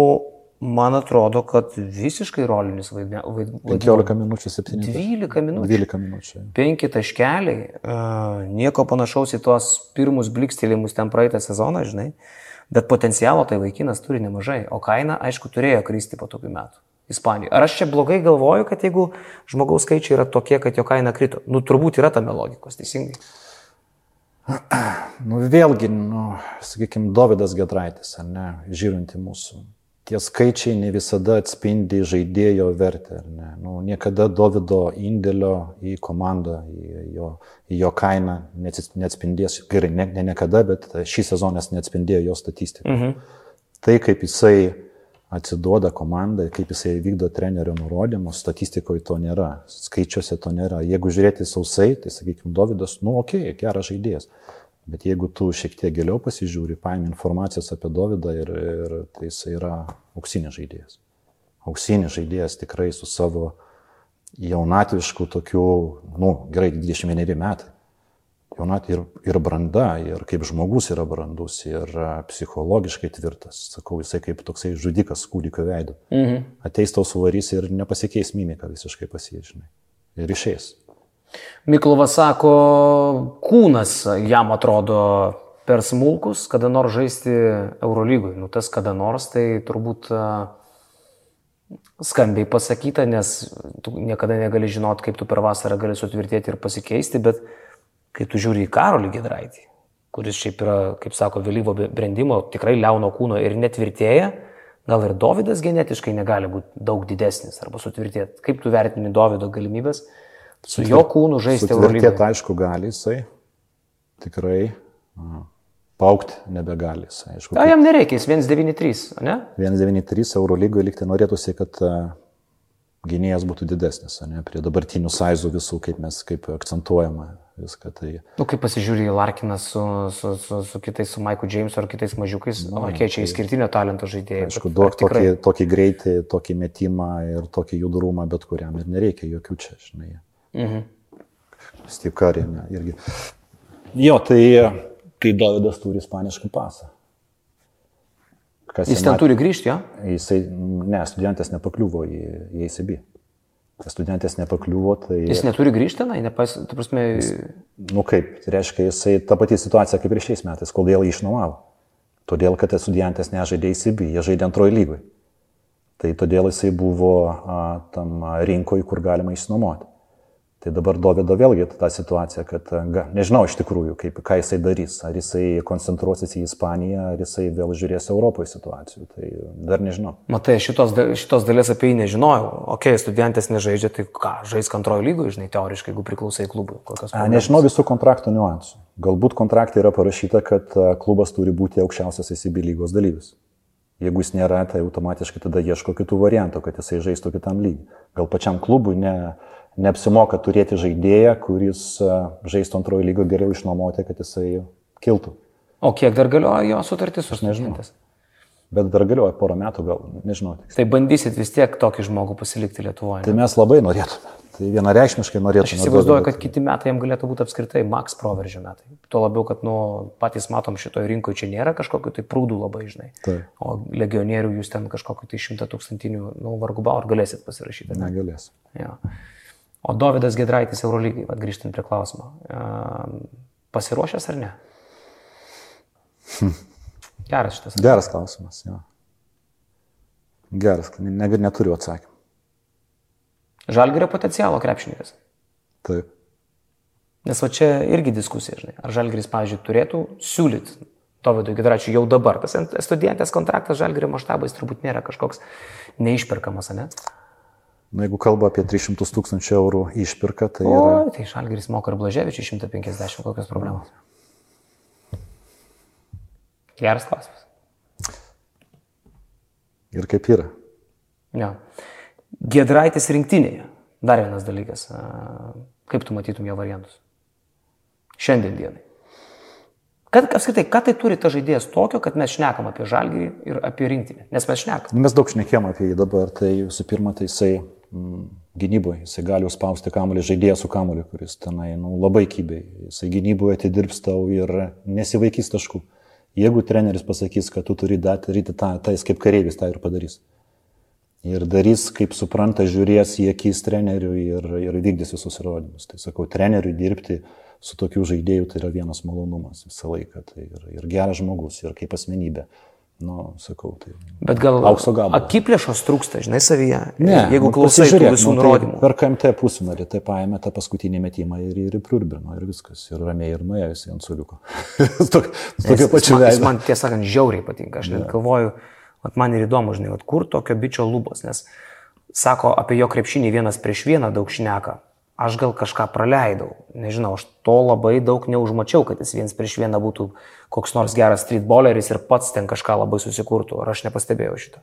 man atrodo, kad visiškai rolinis vaidmuo. 15 minučių, 7. 12 minučių. 12 minučių. Penki taškeliai, uh, nieko panašaus į tuos pirmus blikstelėjimus ten praeitą sezoną, žinai, bet potencialo tai vaikinas turi nemažai, o kaina, aišku, turėjo kristi po tokių metų. Ispanijoje. Ar aš čia blogai galvoju, kad jeigu žmogaus skaičiai yra tokie, kad jo kaina krito? Nu, turbūt yra tame logikos, teisingai. Nu, vėlgi, nu, sakykime, Davidas Gedraitis, ar ne, žiūrint į mūsų. Tie skaičiai ne visada atspindi žaidėjo vertę, ar ne. Nu, niekada Davido indėlio į komandą, į jo, į jo kainą neatspindės, gerai, ne, ne niekada, bet šį sezoną neatspindėjo jo statistiką. Mhm. Tai, kaip jisai atsiduoda komandai, kaip jisai vykdo trenerio nurodymus, statistikoje to nėra, skaičiuose to nėra. Jeigu žiūrėti sausai, tai sakykime, Davidas, nu, okei, okay, geras žaidėjas. Bet jeigu tu šiek tiek giliau pasižiūri, paimi informacijos apie Davidą ir, ir tai jisai yra auksinis žaidėjas. Auksinis žaidėjas tikrai su savo jaunatvišku tokiu, nu, gerai, 21 metai. Jaunat ir, ir branda, ir kaip žmogus yra brandus, ir a, psichologiškai tvirtas. Sakau, jisai kaip toksai žudikas kūdikio veidu. Mhm. Ateis tau suvarys ir nepasikeis mimika visiškai pasiežinai. Ir išeis. Miklovas sako, kūnas jam atrodo per smulkus, kada nors žaisti Eurolygui. Nu, tas kada nors tai turbūt a, skambiai pasakyta, nes tu niekada negali žinot, kaip tu per vasarą gali sutvirtėti ir pasikeisti, bet kai tu žiūri į Karolį Gedraitį, kuris šiaip yra, kaip sako, vėlyvo brandimo, tikrai liauno kūno ir netvirtėja, gal ir Davidas genetiškai negali būti daug didesnis arba sutvirtėti. Kaip tu vertini Davido galimybės su jo kūnu žaisti Sutvirtėti, Eurolygoje? aišku, gali jisai. Tikrai. a, Paukti nebegali jisai. Aišku, Ką jam nereikia, jis 193, ne? 193 euro lygoje liktai norėtųsi, kad gynėjas būtų didesnis, ne prie dabartinių saizų visų, kaip mes kaip akcentuojama viską. Tai Nu, kai pasižiūri į Larkiną su, su, su, su kitais, su Maiku Jamesu ar kitais mažiukais, nu, Lakiečiai išskirtinio talento žaidėjai. aišku, bet duok tikrai- tokį, tokį greitį, tokį metimą ir tokį judrumą bet kuriam ir nereikia jokių čia, žinai. Mhm. Steve Curry, ne, irgi. Jo, tai kai Davidas turi ispanišką pasą. Kas Jis ten matė- turi grįžti, jo? Jisai, ne, studentas nepakliuvo į, į ACB. Studentas nepakliuvo, tai... Jis neturi grįžti, na, nepas, tu prasme, Nu kaip, tai reiškia, jisai ta pati situacija kaip ir šiais metais, kodėl jį išnuomavo. Todėl, kad tas studentas nežaidė ACB, jie žaidė antroji lygoj. Tai todėl jisai buvo a, tam rinkoje, kur galima išnuomoti. Tai dabar Dovido vėlgi ta situacija, kad a, ga, nežinau iš tikrųjų, kaip, ką jisai darys. Ar jisai koncentruosis į Ispaniją, ar jisai vėl žiūrės Europoje situacijų. Tai dar nežinau. matai, šitos, šitos dalies apie jį nežinojau. Ok, studentas nežaidžia, tai ką, žais antrojo lygoje, žinai, teoriškai, jeigu priklausai klubui. A? Nežinau visų kontrakto niuansų. Galbūt kontrakte yra parašyta, kad a, klubas turi būti aukščiausias ACB lygos dalyvis. Jeigu jis nėra, tai automatiškai tada ieško kitų variantų, kad jisai žaistų kitam lygiui. Gal pačiam klubui ne, neapsimoka turėti žaidėją, kuris a, žaistų antrojo lygio geriau išnuomoti, kad jisai kiltų. O kiek dar galioja jo sutartis su nežinau. Bet dar galioja porą metų, gal nežinau. Tai bandysit vis tiek tokį žmogų pasilikti Lietuvoje. Tai mes labai norėtume. Tai vienareikšmiškai norėtume. Aš įsivaizduoju, kad kiti metai jam galėtų būti apskritai maks proveržio metai. Tuo labiau, kad nu, patys matom šitoje rinkoje čia nėra kažkokiu tai prūdų labai žinai. Taip. O legionierių jūs ten kažkokiu tai šimta tūkstantinių, nu, vargu bau, ar galėsit pasirašyti. Ne? Negalės. O Davidas Gedraitis Eurolygai, grįžtant prie klausimo. Ehm, Pasiruošęs ar ne? Geras šitas. Geras klausimas. Jo. Geras, ne, ne- neturiu atsakymą. Žalgerio potencialo krepšininkas. Taip. Nes va čia irgi diskusija, žinai. Ar Žalgeris, pavyzdžiui, turėtų siūlyti Dovydui Gedraičiui jau dabar. Tas studentės kontraktas Žalgerio maštabais turbūt nėra kažkoks neišperkamas, ne? Na, jeigu kalba apie 300 tūkstančių eurų išpirką, tai yra... O, tai Žalgeris moka ir Blaževičiui 150, kokios problemos. Geras klausimas. Ir kaip yra. Ja. Gedraitis rinktinėje. Dar vienas dalykas. Kaip tu matytum jo variantus? Šiandien dienai. Kad, apskritai, ką tai turi ta žaidėjas tokio, kad mes šnekam apie žalgį ir apie rinktinę? Nes mes šnekam. Mes daug šnekėjom apie jį dabar, tai visų pirma, tai jisai gynyboje, jisai gali užspausti kamuolį, žaidėjas su kamuoliu, kuris tenai nu, labai kybiai. Jisai gynyboje atidirbs tau ir nesivaikys taškų. Jeigu treneris pasakys, kad tu turi daryti tą, tai jis kaip kareivis tą ir padarys. Ir darys, kaip supranta, žiūrės į akis treneriui ir, ir vykdys visus įrodymus. Tai sakau, treneriui dirbti su tokiu žaidėju tai yra vienas malonumas visą laiką. Tai ir, ir geras žmogus, ir kaip asmenybė. Nu, sakau, tai Bet gal Aukso gabalas. akiplėšos trūksta, žinai, savyje. Ne, Jeigu nu, klausai visų nu, nurodymų. Tai per KMT pusfinalį tai paėmė tą paskutinį metimą ir, ir priurbino ir viskas. Ir ramiai ir nuėjo visi ant suliuko. Tok- Tokiu Jis pačiu man, jis veidu. man tiesą sakant žiauriai patinka. Aš net galvoju, vat man ir įdomu, žinai, vat kur tokio bičio lubos, nes sako apie jo krepšinį vienas prieš vieną daug šneka. Aš gal kažką praleidau. Nežinau, aš to labai daug neužmačiau, kad jis vienas prieš vieną būtų koks nors geras streetballeris ir pats ten kažką labai susikurtų. Ar aš nepastebėjau šito?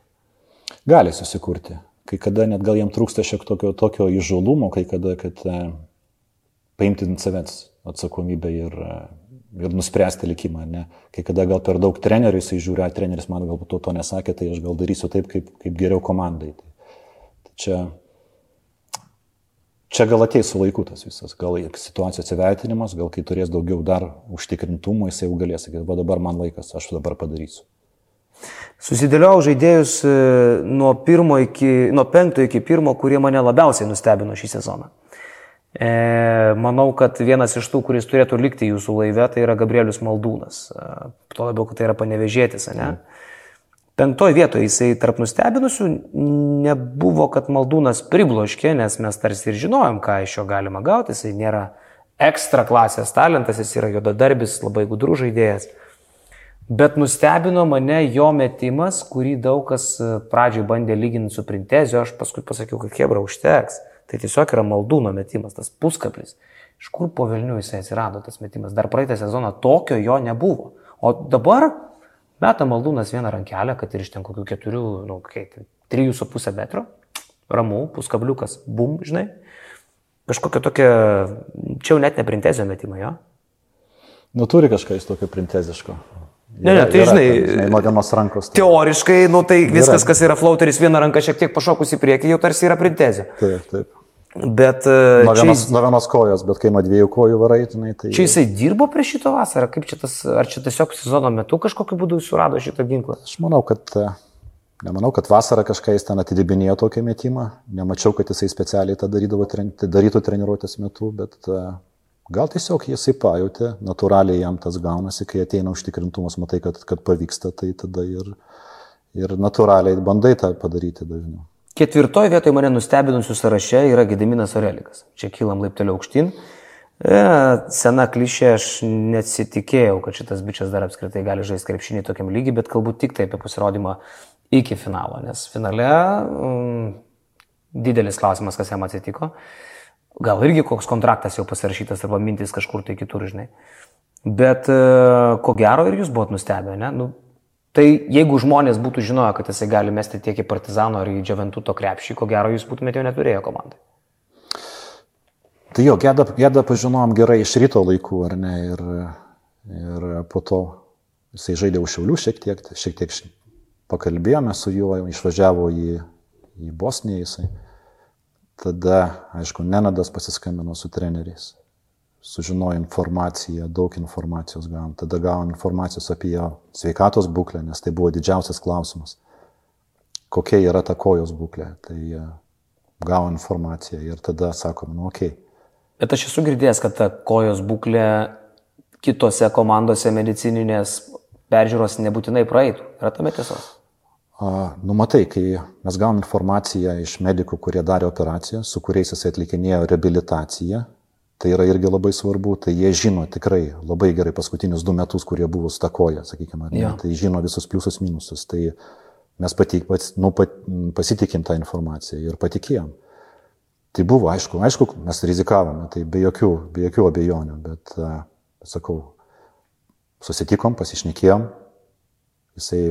Gali susikurti. Kai kada net gal jam trūksta šiek tokio, tokio įžulumo, kai kada, kad e, paimti ant savęs atsakomybę ir, e, ir nuspręsti likimą. Ne? Kai kada gal per daug trenerių jisai žiūri, treneris man galbūt to, to nesakė, tai aš gal darysiu taip, kaip, kaip geriau komandai. Tai, tai čia, čia gal ateis su laiku tas visas, gal situacijos atsivertinimas, gal kai turės daugiau dar užtikrintumo, jisai jau galės sakyti, va dabar man laikas, aš dabar padarysiu. Susidėliau žaidėjus e, nuo, iki, nuo penkto iki pirmo, kurie mane labiausiai nustebino šį sezoną. E, manau, kad vienas iš tų, kuris turėtų likti jūsų laive, tai yra Gabrielius Maldūnas. E, tuo labiau, kad tai yra panevežėtis, ne? Penktoje vietoje jisai tarp nustebinusių nebuvo, kad Maldūnas pribloškė, nes mes tarsi ir žinojom, ką iš jo galima gauti. Jisai nėra ekstra klasės talentas, jis yra juodadarbis, labai gudrus žaidėjas. Bet nustebino mane jo metimas, kurį daug kas e, pradžioj bandė lyginti su Printezio, aš paskui pasakiau, kad Hebra užteks. Tai tiesiog yra maldūno metimas, tas puskaplis. Iš kur po Vilnių jisai atsirado tas metimas? Dar praeitą sezoną tokio jo nebuvo. O dabar meta maldūnas vieną rankelę, kad ir iš ten kokių keturių, nu, kaip, trijų su pusę metro, ramų, puskabliukas, bum, žinai. Kažkokia tokia, čia jau net ne Printezio metimai, jo? Nu, turi kažką iš tokio printeziško. Ne, ne, tai yra, žinai, žinai, nuo vienos rankos. Tai... Teoriškai, nu tai viskas, yra. kas yra flauteris, viena ranka šiek tiek pašokus į priekį, jau tarsi yra printezė. Taip, taip. Bet... Nuo vienos, jis, nuo vienos kojos, bet kai nuo dviejų kojų varai, žinai, tai... Čia jisai dirbo prie šito vasarą, kaip čia tas, ar čia tiesiog sezono metu kažkokiu būdu surado šitą ginklą? Aš manau, kad... Nemanau, kad vasarą kažką jis ten atidibinėjo tokį metimą. Nemačiau, kad jisai specialiai tą darydavo, darytų treniruotės metu, bet Gal tiesiog jisai pajutė, natūraliai jam tas gaunasi, kai ateina užtikrintumas, matai, kad, kad pavyksta, tai tada ir, ir natūraliai bandai tą padaryti dažniau. Ketvirtoje vietoje mane nustebinusių sąraše yra Gediminas Orelikas. Čia kylam laiptelio aukštyn. E, sena klišė, aš nesitikėjau, kad šitas bičias dar apskritai gali žaisti krepšinį tokiam lygiai, bet kalbu tik tai apie pasirodymą iki finalo, nes finale mm, didelis klausimas, kas jam atsitiko. Gal irgi koks kontraktas jau pasirašytas arba mintis kažkur tai kitur, žinai. Bet e, ko gero ir jūs buvot nustebę, ne? Nu, tai jeigu žmonės būtų žinoję, kad jisai gali mesti tiek į Partizano ar į Džiaventuto krepšį, ko gero jūs būtumėte jo neturėję komandai. Tai jo, Gedą, gedą pažinom gerai iš ryto laikų, ar ne? Ir, ir po to jisai žaidė už Šiaulių šiek tiek, šiek tiek pakalbėjome su juo, išvažiavo į, į Bosniją jisai. Tada, aišku, Nenadas pasiskambino su treneriais, sužinojo informaciją, daug informacijos gavom. Tada gavom informacijos apie jo sveikatos būklę, nes tai buvo didžiausias klausimas. Kokia yra ta kojos būklė. Tai e, gavom informaciją ir tada sakom, nu. Okay. Bet aš esu girdėjęs, kad ta kojos būklė kitose komandose medicininės peržiūros nebūtinai praeitų. Yra tame tiesos? Numatai, kai mes gavom informaciją iš medikų, kurie darė operaciją, su kuriais jis atlikinėjo reabilitaciją, tai yra irgi labai svarbu, tai jie žino tikrai labai gerai paskutinius du metus, kurie buvo stakoję, sakykime, ja. tai žino visus pliusus minusus, tai mes patik, pats, nu, pat, pasitikim tą informaciją ir patikėjom. Tai buvo, aišku, aišku, mes rizikavome, tai be jokių, be jokių abejonių, bet, sakau, susitikom, pasišnekėjom, jisai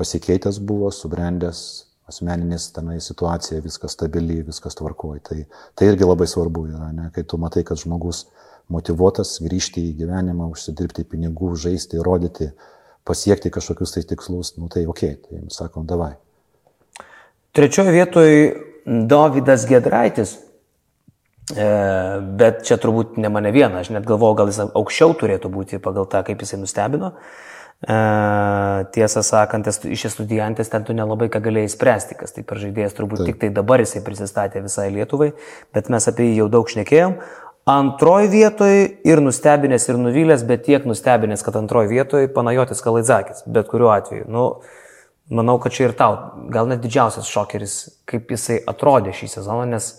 pasikeitęs buvo, subrendęs, asmeninės tenai situacija, viskas stabili, viskas tvarkoja. Tai, tai irgi labai svarbu yra, ne? kai tu matai, kad žmogus motivuotas grįžti į gyvenimą, užsidirbti pinigų, žaisti, rodyti, pasiekti kažkokius tai tikslus, nu tai ok, tai sakom, davai. Trečioje vietoje Davidas Gedraitis, e, bet čia turbūt ne mane viena, aš net galvoju, gal jis aukščiau turėtų būti pagal tą, kaip jisai nustebino. E, tiesą sakant, iš estudiantės ten tu nelabai ką galėjai spręsti, kas tai per žaidėjas, turbūt Taip. tik tai dabar jisai prisistatė visai Lietuvai, bet mes apie jį jau daug šnekėjom. Antroji vietoje ir nustebinės, ir nuvylęs, bet tiek nustebinės, kad antroji vietoje Panajotis Kalaidzakis, bet kuriuo atveju. Nu, manau, kad čia ir tau, gal net didžiausias šokeris, kaip jisai atrodė šį sezoną, nes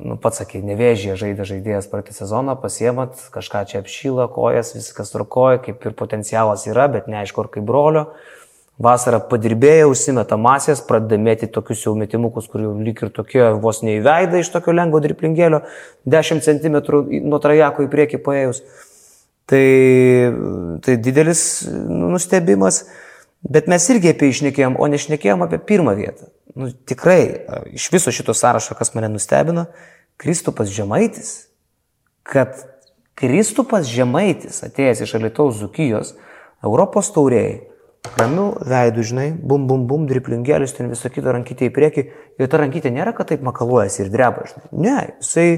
nu, pats sakai, nevėžė žaidė žaidėjas praeitą sezoną, pasiemat, kažką čia apšyla kojas, viskas trukoja, kaip ir potencialas yra, bet neaišku, ar kaip brolio. vasarą padirbėję, užsimeta masės, pradeda mėti tokius jau metimukus, kur jau lyg ir tokie vos neįveida iš tokio lengvo driplingėlio, 10 cm nuo trajako į priekį paėjus. Tai, tai didelis nu, nustebimas, bet mes irgi apie išnekėjom, o nešnekėjom apie pirmą vietą. Nu, tikrai, iš viso šito sąrašo, kas mane nustebino, Kristupas Žemaitis, kad Kristupas Žemaitis, atėjęs iš Alitaus Zukijos, Europos taurėjai, ramių veidų, žinai, bum, bum, bum, driplingėlis, ten visą kitą rankytę į priekį. Ir ta rankytė nėra, kad taip makaluojasi ir dreba, žinai. Ne, jisai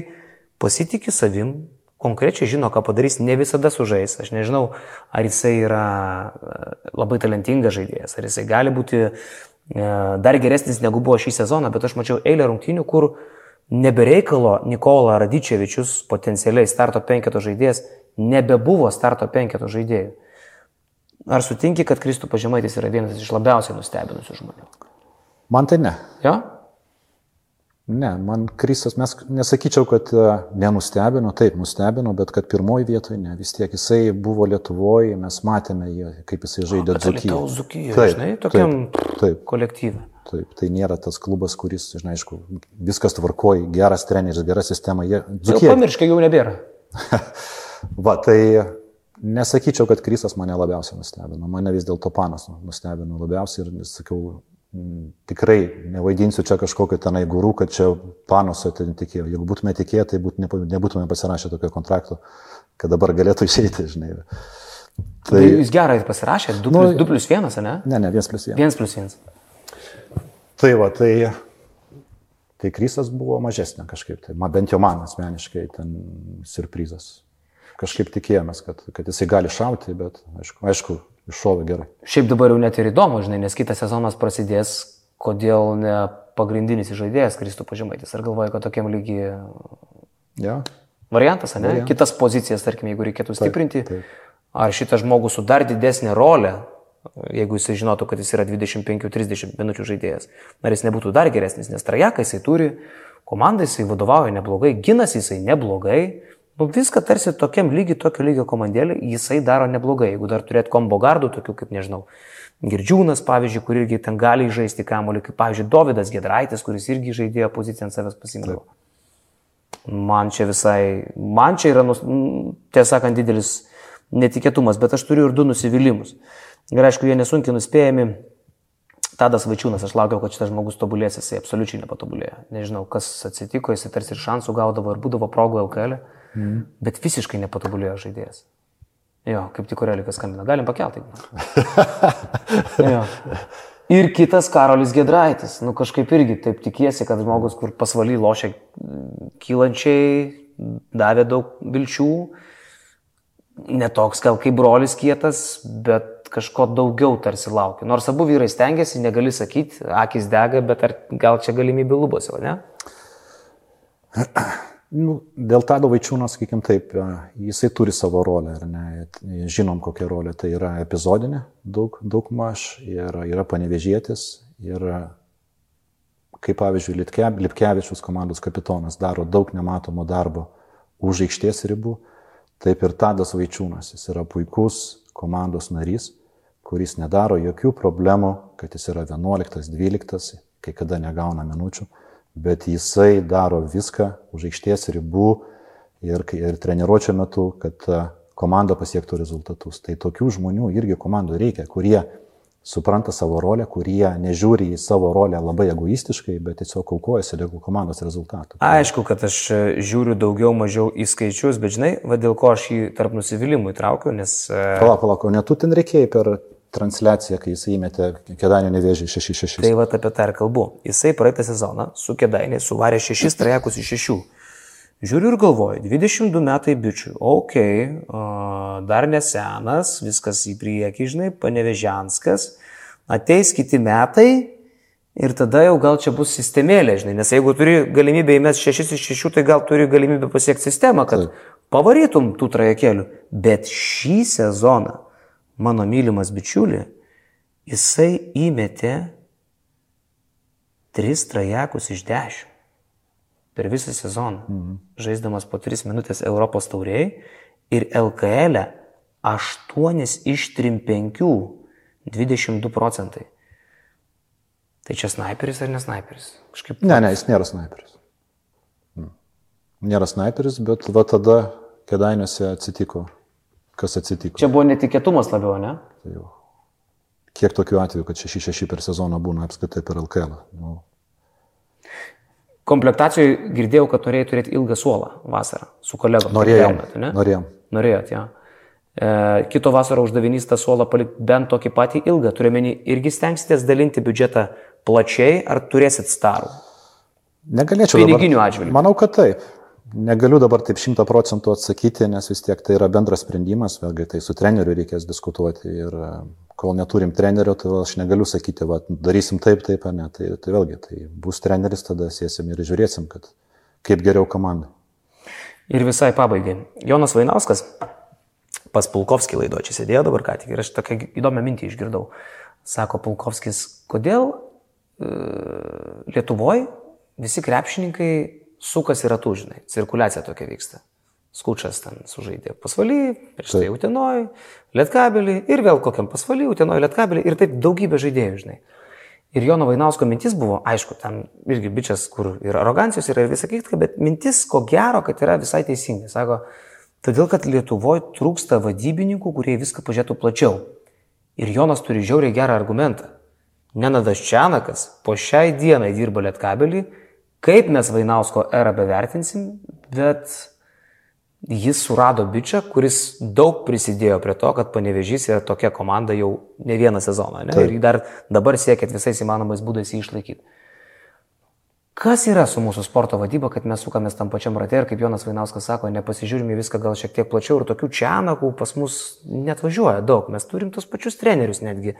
pasitikė savim, konkrečiai žino, ką padarys, ne visada sužais. Aš nežinau, ar jisai yra e, labai talentingas žaidėjas, ar jisai gali būti e, dar geresnis negu buvo šį sezoną, bet aš mačiau eilę rungtynių, kur nebereikalo Nikola Radičevičius, potencialiai starto penketo žaidėjas, nebebuvo starto penketo žaidėjų. Ar sutinki, kad Kristų pažymaitis yra vienas iš labiausiai nustebinusių žmonių? Man tai ne. Jo? Ne, man Kristas, mes nesakyčiau, kad e, nenustebino, taip, nustebino, bet kad pirmoji vietoje ne. Vis tiek jisai buvo Lietuvoje, mes matėme jį, kaip jisai žaidė. Dzukijoje, taip, žinai, tokiam taip, taip, kolektyvui. Taip, tai nėra tas klubas, kuris, žinai, aišku, viskas tvarkoja, geras treneris, gera sistema. Jie... Dzukija. Pamirškai jau nebėra. Va, tai Nesakyčiau, kad Krisas mane labiausiai nustebino, mane vis dėlto panas nustebino labiausiai ir sakiau, tikrai nevaidinsiu čia kažkokio tenai gurų, kad čia panoso ten tikėjau. Jeigu būtume tikėję, tai būt, nebūtume pasirašę tokio kontrakto, kad dabar galėtų išeiti, žinai. Tai, tai jūs gerai pasirašėte, 2 plus, nu, 2 plus 1, ne? Ne, ne, 1 plus 1. 1 plus 1. Tai va, tai, tai Krisas buvo mažesnė kažkaip, tai man, bent jau man asmeniškai ten surprizas kažkaip tikėjomės, kad, kad jisai gali šauti, bet aišku, aišku iššovė gerai. Šiaip dabar jau net ir įdomu, žinai, nes kitas sezonas prasidės, kodėl ne pagrindinis žaidėjas Kristų pažymaitis. Ar galvoju, kad tokiam lygiai... Ja. Variantas, ne? Variant. Kitas pozicijas, tarkim, jeigu reikėtų stiprinti. Taip, taip. Ar šitas žmogus su dar didesnė rolė, jeigu jisai žinotų, kad jis yra 25-30 minučių žaidėjas, ar jis nebūtų dar geresnis, nes trajeką jisai turi, komandai jisai vadovauja neblogai, ginasi jisai neblogai, viską tarsi tokiam lygiai, tokio lygio komandėlį jisai daro neblogai. Jeigu dar turėt kombo gardų, tokių kaip, nežinau, Girdžiūnas, pavyzdžiui, kur irgi ten gali žaisti kamuolį, kaip, pavyzdžiui, Davidas Gedraitis, kuris irgi žaidėjo poziciją ant savęs pasimdavo. Man čia visai, man čia yra, tiesą sakant, didelis netikėtumas, bet aš turiu ir du nusivylimus. Ir aišku, jie nesunkiai nuspėjami. Tadas Vaičiūnas, aš laukiau, kad šitas žmogus tobulės, jisai absoliučiai nepatobulėjo. Nežinau, kas atsitiko, jisai tarsi ir šansų gaudavo ir būdavo progų LKL. E. Mm. Bet visiškai nepatobulėjo žaidėjas. Jo, kaip tik Kurelikas skambina. Galim pakelti. Ir kitas Karolis Gedraitis. Nu kažkaip irgi taip tikiesi, kad žmogus, kur pasvaly lošia kylančiai, davė daug vilčių. Netoks gal kaip brolis kietas, bet kažko daugiau tarsi laukia. Nors abu vyrai stengiasi, negali sakyti, akis dega, bet ar gal čia galimybė lubose, ne? Nu, dėl Tado Vaičiūno, sakykim taip, jisai turi savo rolę, ar ne? Žinom, kokia rolė tai yra epizodinė, daug, daug maž, ir yra panevežėtis, ir kaip pavyzdžiui, Lipkevičius komandos kapitonas daro daug nematomo darbo už aikštės ribų, taip ir Tadas Vaičiūnas, jis yra puikus komandos narys, kuris nedaro jokių problemų, kad jis yra 11-12, kai kada negauna minučių bet jisai daro viską už aikštės ribų ir, ir treniruočio metu, kad e, komanda pasiektų rezultatus. Tai tokių žmonių irgi komandų reikia, kurie supranta savo rolę, kurie nežiūri į savo rolę labai egoistiškai, bet tiesiog aukojasi dėl komandos rezultatų. Aišku, kad aš e, žiūriu daugiau mažiau į skaičius, bet žinai, va dėl ko aš jį tarp nusivylimų įtraukiau, nes... E, palauk, palauk, o netu ten reikėjo per transliaciją, kai jis įmetė Kedainio nevėžį 6-6. Tai va apie tą ir kalbu. Jisai praeitą sezoną su Kedainė suvarė 6 trajekus iš 6. Žiūriu ir galvoju, 22 metai bičių, ok, dar nesenas, viskas į priekį, žinai, panevežianskas, ateis kiti metai ir tada jau gal čia bus sistemėlė, žinai, nes jeigu turi galimybę įmesti 6 iš 6, tai gal turi galimybę pasiekti sistemą, kad Taip. pavarytum tų trajekėlių. Bet šį sezoną mano mylimas bičiuli, jisai įmetė tris trajekus iš dešimt per visą sezoną, mhm. žaisdamas po tris minutės Europos tauriai ir LKL 8 e iš 3-5 22 procentai. Tai čia sniperis ar ne sniperis? Kažkaip. Ne, ne, jis nėra sniperis. Mm. Nėra sniperis, bet va tada kedainėse atsitiko, kas atsitiko. Čia buvo netikėtumas labiau, ne? Tai jau. Kiek tokių atvejų, kad 6-6 per sezoną būna apskritai per LKL? Nu, Komplektacijoje girdėjau, kad norėjai turėti ilgą suolą vasarą su kolegom. norėjom. Ne? Norėjom. Norėjot, ja. E, kito vasaro uždavinys tą suolą palikti bent tokį patį ilgą. Turiuomenį, irgi stengsitės dalinti biudžetą plačiai, ar turėsit starų? Negalėčiau. Piniginių atžvilgių. Manau, kad taip. Negaliu dabar taip šimta procentų atsakyti, nes vis tiek tai yra bendras sprendimas, vėlgi tai su treneriu reikės diskutuoti ir e, kol neturim trenerio, tai aš negaliu sakyti, va, darysim taip, taip, ar ne. Tai, tai vėlgi, tai bus treneris, tada sėsim ir žiūrėsim, kad kaip geriau komandai. Ir visai pabaigai. Jonas Vainauskas pas Pulkovskį laido čia sėdėjo dabar ką tik ir aš tokią įdomią mintį išgirdau. Sako Pulkovskis, kodėl e, Lietuvoje visi krepšininkai sukasi ratų, žinai, cirkuliacija tokia vyksta. Skučas ten sužaidė pasvalį, prieš tai. Utenoj, Lietkabelį ir vėl kokiam pasvalį, Utenoj, Lietkabelį ir taip daugybė žaidėjų, žinai. Ir Jono Vainausko mintis buvo, aišku, ten irgi bičias, kur ir arogancijos yra ir visą kitką, bet mintis, ko gero, kad yra visai teisinga. Sako, todėl, kad Lietuvoje trūksta vadybininkų, kurie viską pažiūrėtų plačiau. Ir Jonas turi žiauriai gerą argumentą. Nenadas Čianakas po šiai dienai dirba Lietkabelį, kaip mes Vainausko erą bevertinsim, bet jis surado bičią, kuris daug prisidėjo prie to, kad panevežys yra tokia komanda jau ne vieną sezoną. Ne? Taip. Ir dar dabar siekit visais įmanomais būdais jį išlaikyti. Kas yra su mūsų sporto vadyba, kad mes sukamės tam pačiam rate ir kaip Jonas Vainauskas sako, nepasižiūrime viską gal šiek tiek plačiau ir tokių čianakų pas mus net važiuoja daug. Mes turim tos pačius trenerius netgi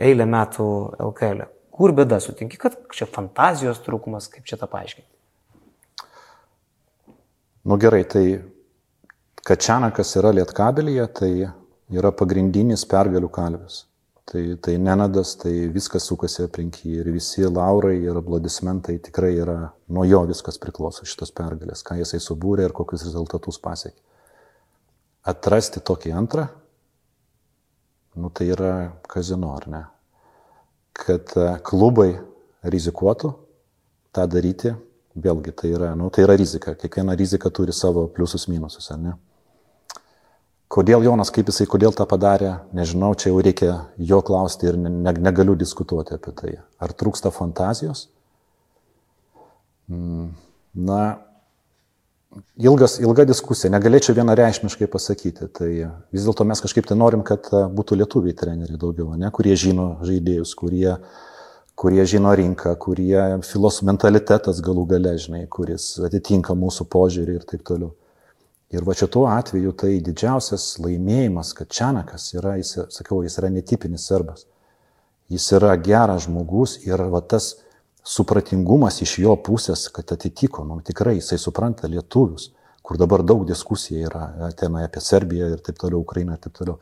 eilę metų LKL. Kur bėda, sutinki, kad čia fantazijos trūkumas, kaip čia tą paaiškinti? Nu gerai, tai kad Čianakas yra lietkabelyje, tai yra pagrindinis pergalių kalvis. Tai, tai nenadas, tai viskas sukasi aplink jį ir visi laurai ir aplodismentai tikrai yra nuo jo viskas priklauso šitos pergalės, ką jisai subūrė ir kokius rezultatus pasiekė. Atrasti tokį antrą, nu tai yra kazino, ar ne? Kad e, klubai rizikuotų tą daryti, vėlgi tai yra, nu, tai yra rizika. Kiekviena rizika turi savo pliusus minusus, ar ne? Kodėl Jonas, kaip jisai, kodėl tą padarė, nežinau, čia jau reikia jo klausti ir ne, ne, negaliu diskutuoti apie tai. Ar trūksta fantazijos? Mm, Na, ilgas, ilga diskusija, negalėčiau vienareišmiškai pasakyti. Tai vis dėlto mes kažkaip tai norim, kad e, būtų lietuviai treneriai daugiau, ne, kurie žino žaidėjus, kurie, kurie žino rinką, kurie filos mentalitetas galų gale, žinai, kuris atitinka mūsų požiūrį ir taip toliau. Ir va šituo atveju tai didžiausias laimėjimas, kad Čianakas yra, jis, sakiau, jis yra netipinis serbas. Jis yra geras žmogus ir va tas supratingumas iš jo pusės, kad atitiko, nu tikrai jisai supranta lietuvius, kur dabar daug diskusijų yra tenai apie Serbiją ir taip toliau, Ukrainą ir taip toliau.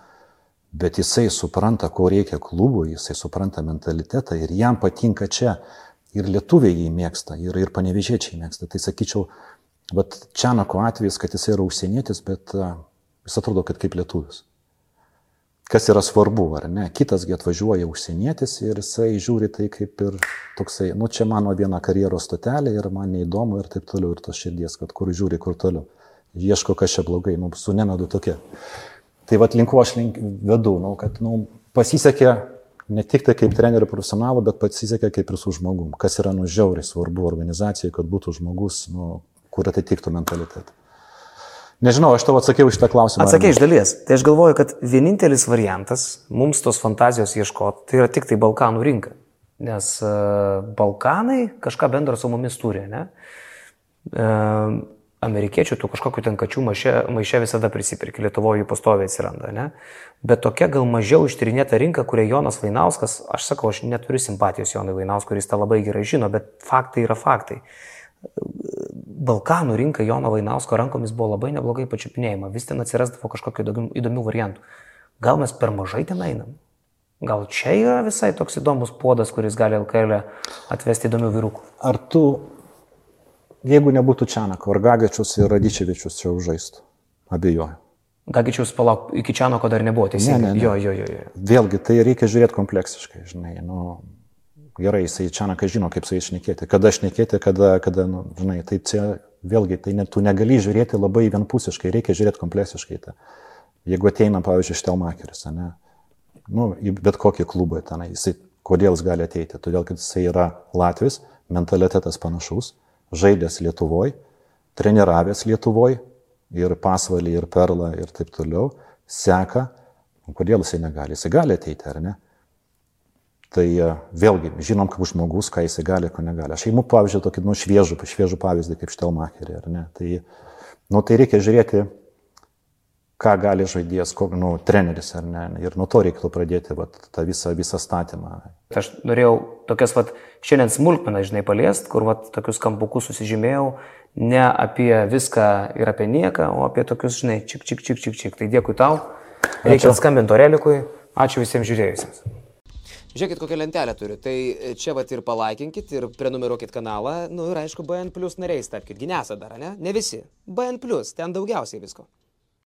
Bet jisai supranta, ko reikia klubui, jisai supranta mentalitetą ir jam patinka čia. Ir lietuviai jį mėgsta, ir, ir panevežėčiai mėgsta. Tai sakyčiau, Bet Čianako atvejis, kad jis yra užsienietis, bet a, jis atrodo, kad kaip lietuvis. Kas yra svarbu, ar ne? Kitasgi atvažiuoja užsienietis ir jisai žiūri tai kaip ir toksai, nu čia mano viena karjeros stotelė ir man neįdomu ir taip toliau, ir tos širdies, kad kur žiūri, kur toliau. Ieško, kas čia blogai, nu su nenadu tokia. Tai vad linku aš link vedu, nu, kad nu, pasisekė ne tik tai kaip trenerių profesionalų, bet pasisekė kaip ir su žmogum. Kas yra nu žiauriai svarbu organizacijai, kad būtų žmogus, nu, kur atitiktų mentalitetą. Nežinau, aš tau atsakiau iš tą klausimą. Atsakė iš dalies. Tai aš galvoju, kad vienintelis variantas mums tos fantazijos ieškoti, tai yra tik tai Balkanų rinka. Nes uh, Balkanai kažką bendro su mumis turi, ne? Uh, amerikiečių tų kažkokių ten kačių maiše, maiše visada prisipirki, Lietuvoje jų pastoviai atsiranda, ne? Bet tokia gal mažiau ištyrinėta rinka, kuria Jonas Vainauskas, aš sakau, aš neturiu simpatijos Jonui Vainauskui, kuris tą labai gerai žino, bet faktai yra faktai. Balkanų rinka Jono Vainausko rankomis buvo labai neblogai pačiupinėjama, vis ten atsirasdavo kažkokių įdomių, įdomių variantų. Gal mes per mažai ten einam? Gal čia yra visai toks įdomus puodas, kuris gali LKL atvesti įdomių vyrukų? Ar tu, jeigu nebūtų Čianako, ar Gagačius ir Radičevičius čia užžaistų? Abejoju. Gagičiaus palauk, iki Čianoko dar nebuvo teisingai. Ne, ne, ne. Jo, jo, jo, jo. Vėlgi, tai reikia žiūrėti kompleksiškai, žinai. Nu, gerai, jisai Čianakas žino, kaip su jais šnekėti, kada šnekėti, kada, kada nu, žinai, tai čia vėlgi, tai net, tu negali žiūrėti labai vienpusiškai, reikia žiūrėti kompleksiškai. Tai. Jeigu ateina, pavyzdžiui, Štelmakeris, ne, nu, į bet kokį klubą ten, jisai, kodėl jis gali ateiti? Todėl, kad jisai yra Latvis, mentalitetas panašus, žaidęs Lietuvoje, treniravęs Lietuvoje ir pasvalį, ir perlą, ir taip toliau, seka, kodėl jisai negali, jisai gali ateiti, ar ne? Tai e, vėlgi, žinom, kaip žmogus, ką jisai gali, ko negali. Aš įimu, pavyzdžiui, tokį, nu, šviežų, šviežų pavyzdį kaip Štelmacherį, ar ne? Tai, nu, tai reikia žiūrėti, ką gali žaidėjas, nu, treneris, ar ne? Ir nuo to reikėtų pradėti vat, tą visą, visą statymą. Aš norėjau tokias, vat, šiandien smulkmenas, žinai, paliest, kur, vat, tokius kampukus susižymėjau, ne apie viską ir apie nieką, o apie tokius, žinai, čik, čik, čik, čik, čik. Tai dėkui tau. Reikia skambinti Orelikui. Ačiū visiems žiūrėjusiems. Žiūrėkit, kokią lentelę turiu. Tai čia vat ir palaikinkit, ir prenumeruokit kanalą. Nu ir aišku, BN Plus nariais tapkite. Ginesa dar, ne? Ne visi. BN Plus, ten daugiausiai visko.